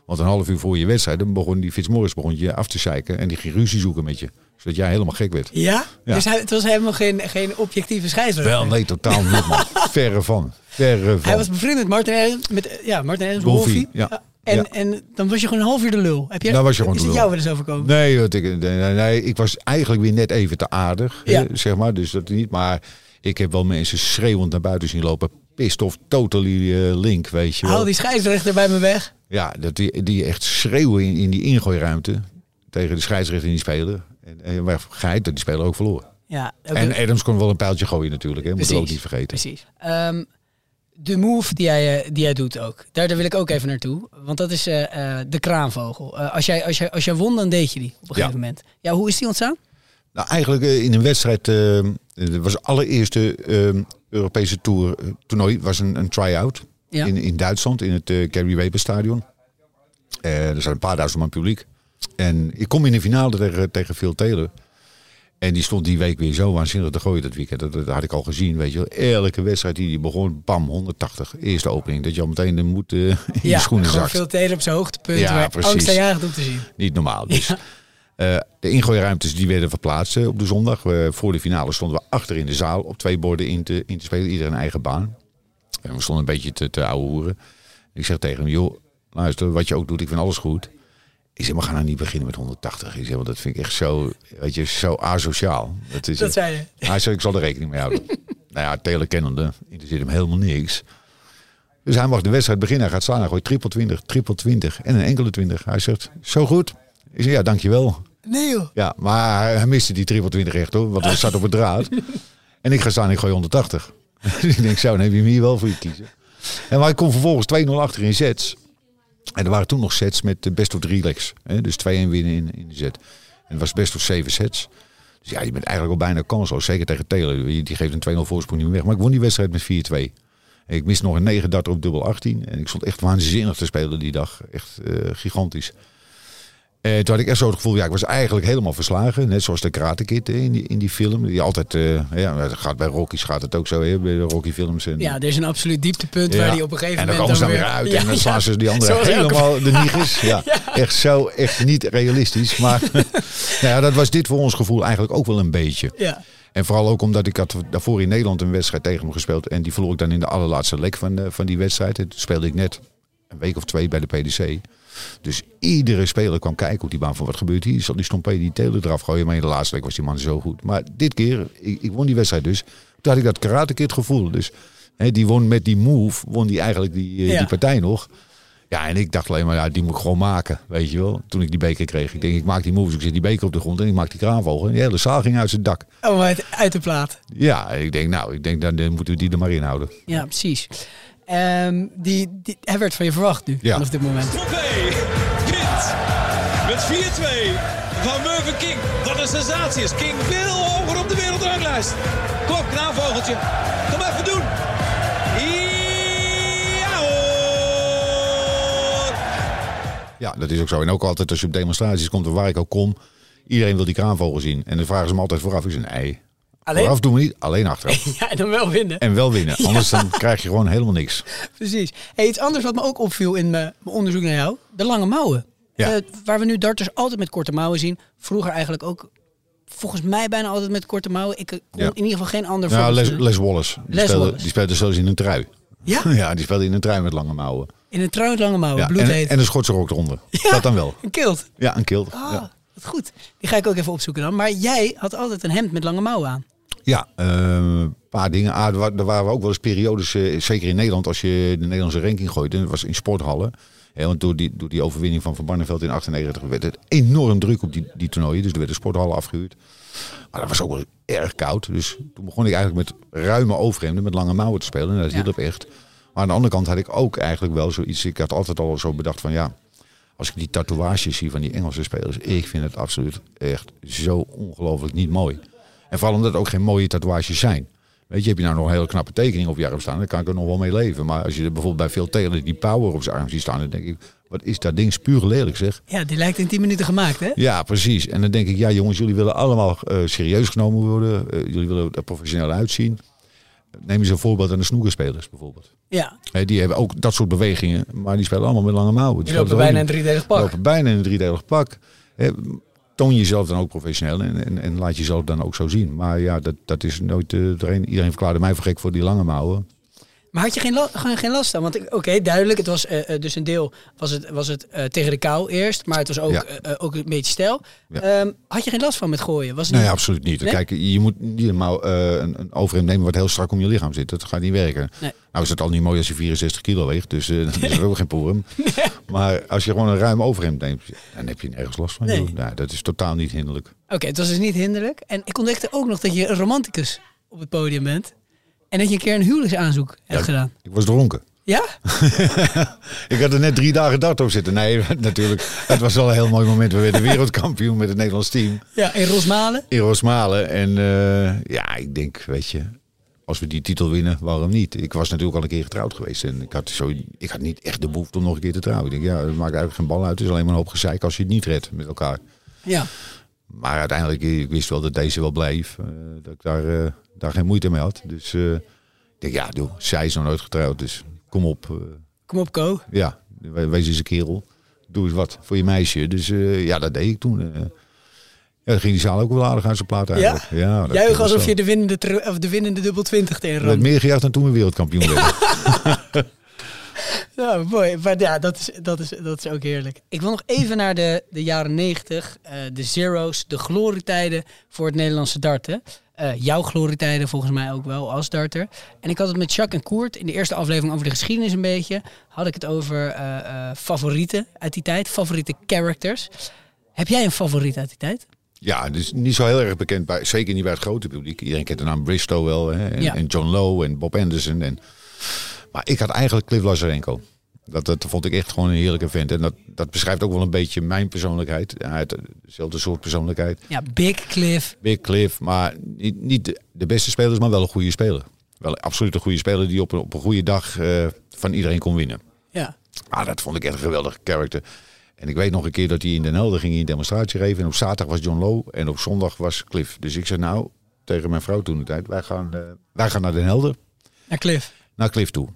Want een half uur voor je wedstrijd, dan begon die Fitzmaurice begon je af te zeiken. En die ging ruzie zoeken met je. Zodat jij helemaal gek werd. Ja? Ja. Dus hij, het was helemaal geen, geen objectieve scheidsrechter. Wel, nee, totaal niet, man. Verre van. Verre van. Hij was bevriend met Martin Adams, met, eh, ja, Martin Adams, Wolfie, Wolfie. ja. En, Ja. en dan was je gewoon een half uur de lul. Heb je, Dan was je gewoon is de het jou wel eens overkomen? Nee, want ik, nee, nee, nee, ik was eigenlijk weer net even te aardig, Ja. zeg maar. Dus dat niet. Maar ik heb wel mensen schreeuwend naar buiten zien lopen. Pissed off, totally eh, link, weet je wel. Haal die scheidsrechter bij me weg. Ja, dat die, die echt schreeuwen in, in die ingooiruimte tegen de scheidsrechter en die speler. En, en waar geheid dat die speler ook verloor. Ja, ook En Adams kon wel een pijltje gooien natuurlijk, hè. Moeten we ook niet vergeten. Precies. Ehm, de move die jij, eh, die jij doet ook. Daar, daar wil ik ook even naartoe. Want dat is eh, eh, de kraanvogel. Als, jij, als, jij, als jij won, dan deed je die op een Ja. gegeven moment. Ja, hoe is die ontstaan? Nou, eigenlijk in een wedstrijd, eh, het was het allereerste eh, Europese tour, toernooi, was een, een try-out Ja. in, in Duitsland, in het Gary Weber Stadion. Er zijn een paar duizend man publiek. En ik kom in de finale tegen, tegen Phil Taylor. En die stond die week weer zo waanzinnig te gooien dat weekend. Dat, dat had ik al gezien, weet je wel. Elke wedstrijd die, die begon, bam, 180. Eerste opening. Dat je al meteen de moed eh, in je schoenen gewoon zakt. veel telen op zijn hoogtepunt. Ja, waar precies. om te zien. Niet normaal. Dus. eh, de ingooiruimtes die werden verplaatst eh, op de zondag. Voor de finale stonden we achter in de zaal op twee borden in te, in te spelen. Ieder een eigen baan. En we stonden een beetje te, te ouwe hoeren. Ik zeg tegen hem, joh, luister, wat je ook doet, ik vind alles goed. Ik zeg, maar ga nou niet beginnen met 180. Ik zeg, want dat vind ik echt zo, weet je, zo asociaal. Dat, is, Dat zei je. Hij zei, ik zal er rekening mee houden. nou ja, Taylor kennende, interesseert hem helemaal niks. Dus hij mag de wedstrijd beginnen. Hij gaat slaan. Hij gooit triple 20, triple 20 en een enkele 20. Hij zegt, zo goed. Ik zeg, ja, dankjewel. Nee joh. Ja, maar hij, hij miste die triple 20 echt hoor. Want hij zat op het draad. En ik ga staan en ik gooi 180. ik denk, zo, dan heb je hem hier wel voor je kiezen. En maar ik kom vervolgens 2-0 achter in sets. En er waren toen nog sets met de best of drie legs. Hè? Dus 2-1 winnen in, in de set. En het was best of zeven sets. Dus ja, je bent eigenlijk al bijna kansloos. Zeker tegen Taylor. Die geeft een 2-0 voorsprong niet meer weg. Maar ik won die wedstrijd met 4-2. En ik miste nog een 9 darter op dubbel 18. En ik stond echt waanzinnig te spelen die dag. Echt eh, gigantisch. Eh, toen had ik echt zo het gevoel, ja, ik was eigenlijk helemaal verslagen. Net zoals de Karate Kid in die, in die film. Die altijd, eh, ja, gaat bij Rocky's gaat het ook zo, hè, bij de Rocky films. En, Ja, er is een absoluut dieptepunt Ja. waar die op een gegeven en dan moment komen ze dan weer uit en dan slaan ze die andere helemaal de niegers. Ja, echt zo, echt niet realistisch. Maar nou ja, dat was dit voor ons gevoel eigenlijk ook wel een beetje. Ja. En vooral ook omdat ik had daarvoor in Nederland een wedstrijd tegen hem gespeeld. En die verloor ik dan in de allerlaatste lek van, eh, van die wedstrijd. En toen speelde ik net een week of twee bij de PDC. Dus iedere speler kwam kijken op die baan van wat gebeurt hier. Zal die Stompé die Taylor eraf gooien. Maar in de laatste week was die man zo goed. Maar dit keer, ik, ik won die wedstrijd dus. Toen had ik dat karate kid gevoel. Dus hè, die won met die move, won die eigenlijk die, eh, Ja. die partij nog. Ja, en ik dacht alleen maar, ja, die moet ik gewoon maken. Weet je wel, toen ik die beker kreeg. Ik denk, ik maak die moves. Ik zet die beker op de grond en ik maak die kraanvogel. En die hele zaal ging uit zijn dak. Oh, uit, uit de plaat. Ja, ik denk, nou, ik denk, dan, dan moeten we die er maar in houden. Ja, precies. Ehm, die, die, hij werd van je verwacht nu, Ja. vanaf dit moment. Wint met 4-2 van Mervyn King. Wat een sensatie is. King veel hoger op de wereldranglijst. Kom op, knaanvogeltje. Kom even doen. Ja hoor. Ja, dat is ook zo. En ook altijd als je op demonstraties komt, of waar ik ook kom, iedereen wil die kraanvogel zien. En dan vragen ze me altijd vooraf, is een ei. Alleen? Vooraf doen we niet, alleen achteraf. Ja, en dan wel winnen. En wel winnen, anders dan krijg je gewoon helemaal niks. Precies. Hey, iets anders wat me ook opviel in mijn mijn onderzoek naar jou. De lange mouwen. Ja. Eh, waar we nu darters altijd met korte mouwen zien. Vroeger eigenlijk ook volgens mij bijna altijd met korte mouwen. Ik eh, kon Ja. in ieder geval geen ander Ja, voorbeeld Les. Les Wallace. Die, Les speelde, Wallace. die speelde zelfs in een trui. Ja? Ja, die speelde in een trui met lange mouwen. In een trui met lange mouwen. Ja, en, bloedheet. en een Schotse rok eronder. Ja. Dat dan wel. Een kilt. Ja, een kilt. Ah, Ja, wat goed. Die ga ik ook even opzoeken dan. Maar jij had altijd een hemd met lange mouwen aan. Ja eh, een paar dingen. Ah, er wa- waren ook wel eens periodes, eh, zeker in Nederland, als je de Nederlandse ranking gooide. Dat was in sporthallen. Want door die, door die overwinning van Van Barneveld in 98 werd het enorm druk op die, die toernooien. Dus er werden sporthallen afgehuurd. Maar dat was ook wel erg koud. Dus toen begon ik eigenlijk met ruime overhemden met lange mouwen te spelen. En dat Ja. hielp echt. Maar aan de andere kant had ik ook eigenlijk wel zoiets. Ik had altijd al zo bedacht van ja, als ik die tatoeages zie van die Engelse spelers. Ik vind het absoluut echt zo ongelooflijk niet mooi. En vooral omdat het ook geen mooie tatoeages zijn. Weet je, heb je nou nog een hele knappe tekening op je arm staan, dan kan ik er nog wel mee leven. Maar als je er bijvoorbeeld bij veel Taylor die power op zijn arm ziet staan, dan denk ik, wat is dat ding spuug lelijk zeg. Ja, die lijkt in 10 minuten gemaakt, hè? Ja, precies. En dan denk ik, ja jongens, jullie willen allemaal eh, serieus genomen worden. Eh, jullie willen er professioneel uitzien. Neem eens een voorbeeld aan de snoekerspelers bijvoorbeeld. Ja. Die hebben ook dat soort bewegingen, maar die spelen allemaal met lange mouwen. Die lopen bijna in een driedelig pak. lopen bijna in een driedelig pak. Toon jezelf dan ook professioneel en, en, laat jezelf dan ook zo zien. Maar ja, dat, dat is nooit... eh, iedereen, iedereen verklaarde mij voor gek voor die lange mouwen. Maar had je geen, la- geen last aan? Want ik- oké, duidelijk, het was eh, eh, dus een deel was het, was het eh, tegen de kou eerst, maar het was ook, Ja. ook een beetje stijl. Ja. Ehm, had je geen last van met gooien? Was het Nee, niet- absoluut niet. Nee? Kijk, je moet niet eh, een, een overhemd nemen wat heel strak om je lichaam zit. Dat gaat niet werken. Nee. Nou is het al niet mooi als je 64 kilo weegt, dus dan is er ook geen porum. Maar als je gewoon een ruim overhemd neemt, dan heb je nergens last van. Nou, dat is totaal niet hinderlijk. Oké, het was dus niet hinderlijk. En ik ontdekte ook nog dat je een romanticus op het podium bent. En dat je een keer een huwelijksaanzoek hebt Ja. gedaan. Ik was dronken. Ja? Ik had er net drie dagen dart op zitten. Nee, natuurlijk. Het was wel een heel mooi moment. We werden wereldkampioen met het Nederlands team. Ja, in Rosmalen. in Rosmalen. En eh, ja, ik denk, weet je, als we die titel winnen, waarom niet? Ik was natuurlijk al een keer getrouwd geweest. En ik had, zo, ik had niet echt de behoefte om nog een keer te trouwen. Ik denk, ja, dat maakt eigenlijk geen bal uit. Het is alleen maar een hoop gezeik als je het niet redt met elkaar. Ja. Maar uiteindelijk, ik wist wel dat deze wel bleef. eh, dat ik daar, eh, daar geen moeite mee had. Dus eh, ik denk, ja, doe, zij is nog nooit getrouwd. Dus kom op. Kom op, Ko. ja, we- wees eens een kerel. Doe eens wat voor je meisje. Dus ja, dat deed ik toen. ja, dan ging die zaal ook wel aardig aan zijn plaat eigenlijk. Ja, dat Juich was alsof je de winnende, of de winnende dubbel 20 Er werd tegen meer gejuicht dan toen we wereldkampioen werden. Ja, mooi. Maar ja, dat is, dat is, dat is ook heerlijk. Ik wil nog even naar de, de jaren 90, eh, de zero's, de glorietijden voor het Nederlandse darten. Eh, jouw glorietijden volgens mij ook wel als darter. En ik had het met Jacques en Koert in de eerste aflevering over de geschiedenis een beetje. Had ik het over eh, favorieten uit die tijd, favoriete characters. Heb jij een favoriet uit die tijd? Ja, dus niet zo heel erg bekend, bij, zeker niet bij het grote publiek. Iedereen kent de naam Bristow wel, hè, en, Ja. en John Lowe en Bob Anderson. En, maar ik had eigenlijk Cliff Lazarenko. Dat, dat vond ik echt gewoon een heerlijke vent. En dat, dat beschrijft ook wel een beetje mijn persoonlijkheid. Hij dezelfde soort persoonlijkheid. Ja, Big Cliff. Big Cliff, maar niet, niet de, beste spelers, maar wel een goede speler. Wel absoluut een goede speler die op een, op een goede dag eh, van iedereen kon winnen. Ja. Ah, dat vond ik echt een geweldige karakter. En ik weet nog een keer dat hij in Den Helder ging hij een demonstratie geven. En op zaterdag was John Lowe en op zondag was Cliff. Dus ik zei nou tegen mijn vrouw toen de tijd, wij gaan, eh, wij gaan naar Den Helder, Naar Cliff. naar Cliff toe.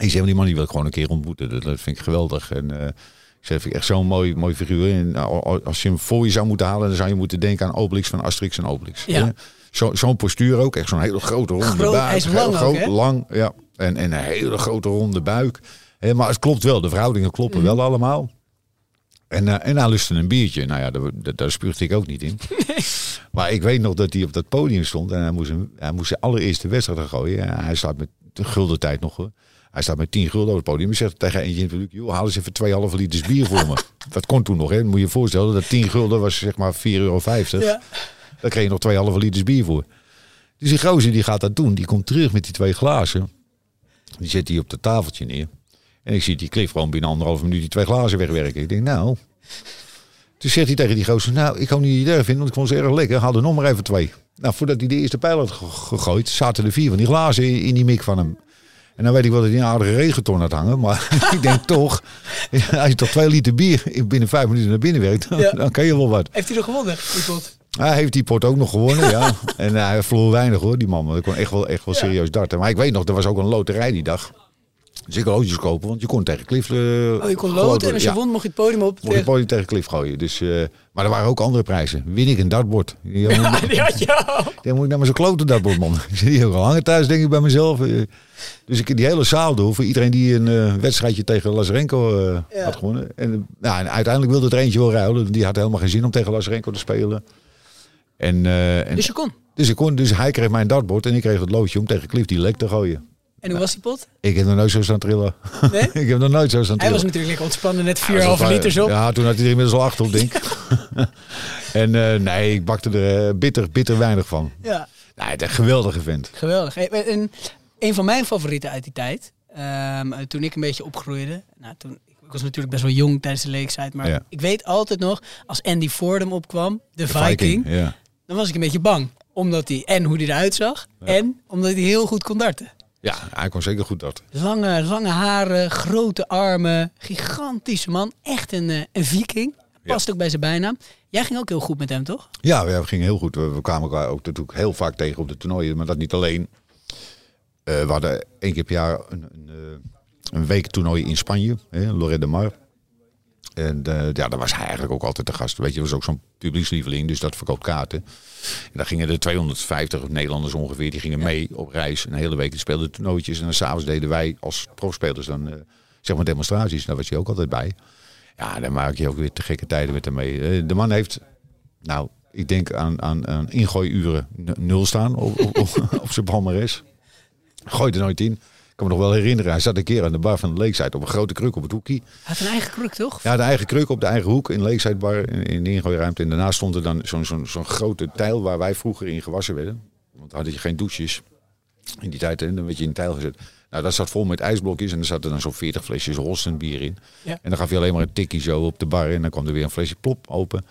Ik zei, maar die man die wil ik gewoon een keer ontmoeten. Dat, dat vind ik geweldig. En eh, ik zei, vind ik echt zo'n mooi, mooi figuur. En nou, als je hem voor je zou moeten halen, dan zou je moeten denken aan Obelix van Asterix en Obelix. Ja. Zo, zo'n postuur ook. Echt zo'n hele grote ronde Groot- buik. hij is lang ook, groot, hè? lang, ja. En, en een hele grote ronde buik. Maar het klopt wel. De verhoudingen kloppen Mhm. wel allemaal. En, eh, en hij lustte een biertje. Nou ja, daar, daar, spuugde ik ook niet in. Maar ik weet nog dat hij op dat podium stond. En hij moest, hij moest zijn allereerste wedstrijd gaan gooien. En hij staat met de gulden tijd nog. hoor. Hij staat met 10 gulden op het podium. Hij zegt tegen eentje in het publiek. Joh, haal eens even 2,5 liters bier voor me. Dat kon toen nog. Hè. Dan moet je je voorstellen. Dat 10 gulden was zeg maar 4,50 euro. Ja. Daar kreeg je nog 2,5 liters bier voor. Dus die gozer die gaat dat doen. Die komt terug met die twee glazen. Die zet hij op het tafeltje neer. En ik zie die Cliff gewoon binnen anderhalf minuut die twee glazen wegwerken. Ik denk, nou... Toen zegt hij tegen die gozer, nou, ik kan niet erg vinden, want ik vond ze erg lekker. Haal er nog maar even twee. Nou, voordat hij de eerste pijl had ge- gegooid, zaten er vier van die glazen in, in die mik van hem. En dan weet ik wel dat hij een aardige regenton had hangen. Maar ik denk toch, als je toch twee liter bier binnen vijf minuten naar binnen werkt, dan, Ja. dan kan je wel wat. Heeft hij nog gewonnen, die pot? Hij heeft die pot ook nog gewonnen, ja. En eh, hij verloor weinig hoor, die man. Want kon echt wel, echt wel serieus darten. Maar ik weet nog, er was ook een loterij die dag. Dus ik loodjes kopen, want je kon tegen Cliff... eh, Oh, je kon loten en als je ja, won mocht je het podium op. Mocht je podium tegen Cliff gooien. Dus, eh, maar er waren ook andere prijzen. Win ik een dartbord. Die, Ja, die had je al. dan moet ik naar mijn klote dartbord, man. Ik zit hier al hangen thuis, denk ik bij mezelf. Eh, Dus ik die hele zaal door voor iedereen die een wedstrijdje tegen Lazarenko Ja. had gewonnen. En, nou, en uiteindelijk wilde er eentje wel ruilen. Die had helemaal geen zin om tegen Lazarenko te spelen. En, en, Dus je kon. dus, ik kon, dus hij kreeg mijn dartbord en ik kreeg het loodje om tegen Cliff die lek te gooien. En hoe was die pot? Ik heb nog nooit zo staan trillen. Nee? ik heb nog nooit zo staan Hij trillen. was natuurlijk lekker ontspannen, net Ja, dat was 4,5 wel- liters op. Ja, toen had hij er inmiddels al acht op, denk ik. en eh, nee, ik bakte er eh, bitter, bitter weinig van. Ja, Nee, een geweldige vent. geweldig. En een van mijn favorieten uit die tijd, ehm, toen ik een beetje opgroeide. Nou, toen, ik was natuurlijk best wel jong tijdens de leeftijd, maar Ja. ik weet altijd nog, als Andy Fordham opkwam, de, Viking, Ja. dan was ik een beetje bang. Omdat hij, en hoe hij eruit zag, en omdat hij heel goed kon darten. Ja, hij kon zeker goed dat. Lange, lange haren, grote armen, gigantische man. Echt een, eh, een viking. Past ook bij zijn bijnaam. Jij ging ook heel goed met hem, toch? Ja, we gingen heel goed. We, kwamen elkaar ook natuurlijk heel vaak tegen op de toernooien. Maar dat niet alleen. Eh, we hadden één keer per jaar een, een, eh, een week toernooi in Spanje. Hè, Lorette de Mar. En eh, ja, daar was hij eigenlijk ook altijd de gast. Weet je, was ook zo'n publiekslieveling, dus dat verkoopt kaarten. En daar gingen er 250 Nederlanders ongeveer, die gingen mee op reis. Een hele week, speelden toernooitjes. En dan s'avonds deden wij als profspelers dan, eh, zeg maar demonstraties. Daar was hij ook altijd bij. Ja, dan maak je ook weer te gekke tijden met hem mee. Eh, de man heeft, nou, ik denk aan, aan, aan ingooiuren nul staan op, op, op, op zijn palmares. Gooit er nooit in. Ik kan me nog wel herinneren, hij zat een keer aan de bar van de Lakeside op een grote kruk op het hoekje. Hij had een eigen kruk, toch? Ja, de eigen kruk op de eigen hoek in de Lakeside bar in, in de ingooiruimte. En daarnaast stond er dan zo'n zo'n zo'n grote tijl waar wij vroeger in gewassen werden. Want dan had je geen douches in die tijd. En dan werd je in een tijl gezet. Nou, dat zat vol met ijsblokjes en er zaten dan zo'n 40 flesjes Holsten bier in. Ja. En dan gaf je alleen maar een tikkie zo op de bar en dan kwam er weer een flesje plop open.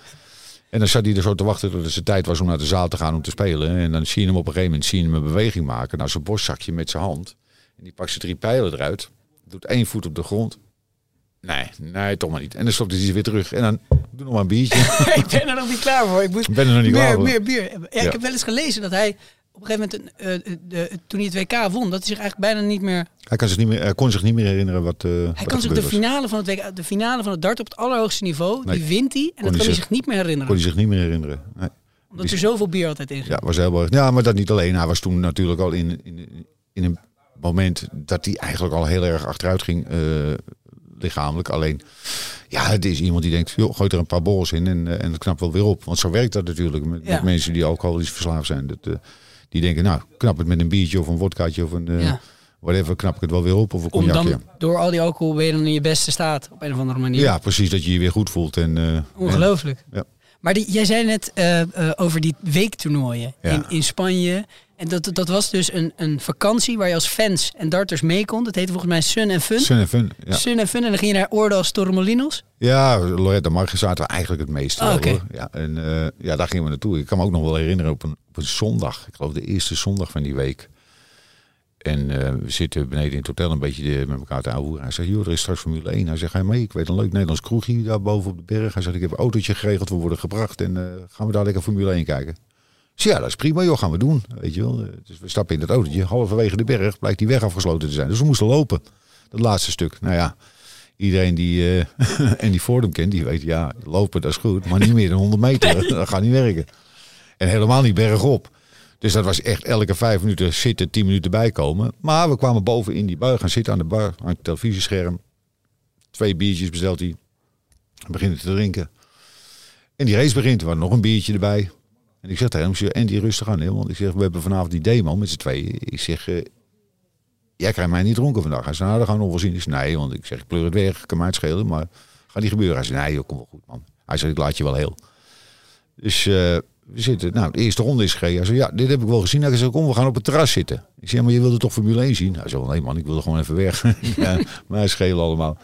En dan zat hij er zo te wachten tot het zijn tijd was om naar de zaal te gaan om te spelen. En dan zie je hem op een gegeven moment zie je hem een beweging maken naar zijn borstzakje met zijn hand. En die pakt zijn drie pijlen eruit. Doet één voet op de grond. Nee, nee, toch maar niet. En dan stopt hij ze weer terug. En dan doe nog maar een biertje. ik ben er nog niet klaar voor. Ik moet Ik ben er nog niet meer, klaar voor. meer bier. Ja, Ja. Ik heb wel eens gelezen dat hij op een gegeven moment, een, eh, de, toen hij het WK won, dat hij zich eigenlijk bijna niet meer... Hij, kan zich niet meer, hij kon zich niet meer herinneren wat, eh Hij wat kan zich de was. finale van het WK, de finale van het dart op het allerhoogste niveau, Nee. die wint hij. En dat hij kan hij zich- niet meer Kon herinneren. hij zich niet meer herinneren. Nee. Omdat er zoveel bier altijd in ging. Ja, was heel erg. Ja, maar dat niet alleen. Hij was toen natuurlijk al in, in, in een moment dat hij eigenlijk al heel erg achteruit ging eh, lichamelijk. Alleen, ja, het is iemand die denkt, joh, gooi er een paar borrels in en, eh, en het knapt wel weer op. Want zo werkt dat natuurlijk met, Ja. met mensen die alcoholisch verslaafd zijn. Dat, eh, die denken, nou, knap het met een biertje of een wodkaatje of een Ja. whatever, knap ik het wel weer op. Of een Om cognacje. dan door al die alcohol dan in je beste staat op een of andere manier. Ja, precies, dat je je weer goed voelt. En, Ongelooflijk. Ja. Maar die, jij zei net over die weektoernooien in, in Spanje. En dat, dat was dus een, een vakantie waar je als fans en darters mee kon. Dat heette volgens mij Sun en Fun. Sun en fun, ja. Sun en Fun. En dan ging je naar Oordas Torremolinos. Ja, Loretta Marge zaten we eigenlijk het meeste. Ah, hoor. Ja, en eh, ja, daar gingen we naartoe. Ik kan me ook nog wel herinneren op een, op een zondag. Ik geloof de eerste zondag van die week. En eh, we zitten beneden in het hotel een beetje de- met elkaar te ouwen. Hij zegt, joh, er is straks Formule 1. Hij zegt, ga mee? Ik weet een leuk Nederlands kroegje daar boven op de berg. Hij zegt, ik heb een autootje geregeld. We worden gebracht en eh, gaan we daar lekker Formule 1 kijken. Zeg, ja, dat is prima, joh, gaan we doen. Weet je wel. Dus we stappen in dat autootje. Halverwege de berg blijkt die weg afgesloten te zijn. Dus we moesten lopen. Dat laatste stuk. Nou ja, iedereen die eh en die Fordham kent, die weet, ja, lopen dat is goed. Maar niet meer dan 100 meter. dat gaat niet werken. En helemaal niet bergop. Dus dat was echt elke vijf minuten zitten, tien minuten bijkomen. Maar we kwamen boven in die bar, gaan zitten aan de bar, aan het televisiescherm. Twee biertjes bestelt hij. We beginnen te drinken. En die race begint, er was nog een biertje erbij. En ik zeg tegen hem, en die rustig aan, hè, want ik zeg, we hebben vanavond die demo met z'n tweeën. Ik zeg, eh, jij krijgt mij niet dronken vandaag. Hij zei, nou, dat gaan we nog wel zien. Nee, want ik zeg, pleur het weg, kan mij het schelen, maar gaat niet gebeuren. Hij zei, nee, joh, kom wel goed, man. Hij zei, ik laat je wel heel. Dus eh, we zitten, nou, de eerste ronde is gereden. Hij zei, ja, dit heb ik wel gezien. Hij zei, kom, we gaan op het terras zitten. Ik zeg, maar je wilde toch Formule 1 zien? Hij zei, nee man, ik wilde gewoon even weg. ja, maar schelen allemaal.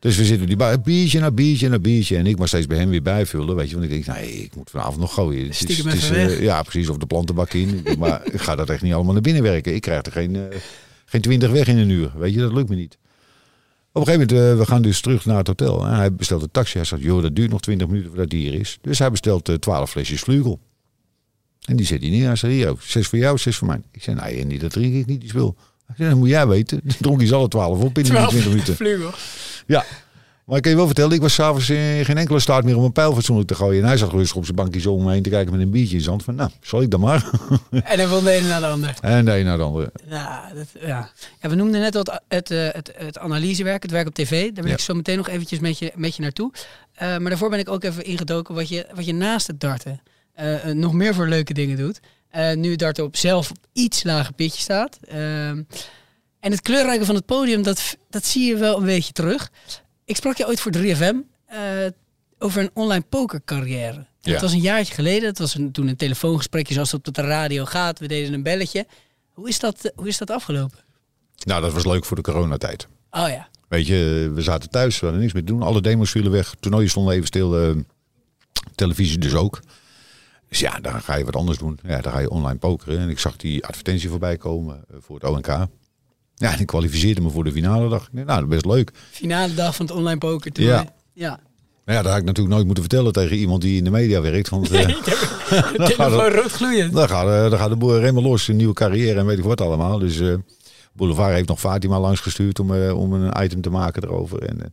Dus we zitten die bar, biertje na biertje na biertje. En ik maar steeds bij hem weer bijvullen. Weet je, want ik denk, nee, ik moet vanavond nog gooien. Het is- het is, eh, ja, precies, of de plantenbak in. maar ik ga dat echt niet allemaal naar binnen werken. Ik krijg er geen, eh, geen twintig weg in een uur. Weet je, dat lukt me niet. Op een gegeven moment, uh, we gaan dus terug naar het hotel. En hij bestelt een taxi. Hij zegt, joh, dat duurt nog 20 minuten voordat die hier is. Dus hij bestelt 12 flesjes vlugel. En die zet hij neer. Hij zegt, hier, zes voor jou, zes voor mij. Ik zei, nee, niet, dat drink ik niet, die spul. Hij zei, dat moet jij weten. Dan dronk hij ze alle 12 op in die 20 minuten. Vlugel. Ja. Maar ik kan je wel vertellen, ik was s'avonds in geen enkele staat meer om een pijl fatsoenlijk te gooien. En hij zat rustig op zijn bankje zo om me heen te kijken met een biertje in zijn hand. Van, nou, zal ik dan maar. En dan van de ene naar de ander. en de een naar de andere. Ja, dat, ja. ja, we noemden net al het, het, eh, het, het analysewerk, het werk op tv. Daar Ja. ik zo meteen nog eventjes met je, met je naartoe. Eh, maar daarvoor ben ik ook even ingedoken wat je, wat je naast het darten eh, eh, nog meer voor leuke dingen doet. Eh, nu darten op zelf op iets lager pitje staat. En het kleurrijke van het podium, dat, dat zie je wel een beetje terug. Ik sprak je ooit voor 3FM eh, over een online pokercarrière. Ja. Dat was een jaartje geleden. Dat was een, toen een telefoongesprekje zoals het op de radio gaat. We deden een belletje. Hoe is dat, eh, hoe is dat afgelopen? Nou, dat was leuk voor de coronatijd. Oh ja. Weet je, we zaten thuis, we hadden niks meer te doen. Alle demos vielen weg. Toernooien stonden even stil. eh, televisie dus ook. Dus ja, dan ga je wat anders doen. Ja, dan ga je online pokeren. En ik zag die advertentie voorbij komen voor het ONK. Ja, ik kwalificeerde me voor de finale. Ik, nou, dat is best leuk. Finale dag van het online poker. Ja. ja. Nou ja, dat had ik natuurlijk nooit moeten vertellen tegen iemand die in de media werkt. Want eh, rood gloeiend. dan, gaat, eh, dan gaat de boer helemaal los. Een nieuwe carrière en weet ik wat allemaal. Dus eh, Boulevard heeft nog Fatima langs gestuurd om, eh, om een item te maken erover. En, eh,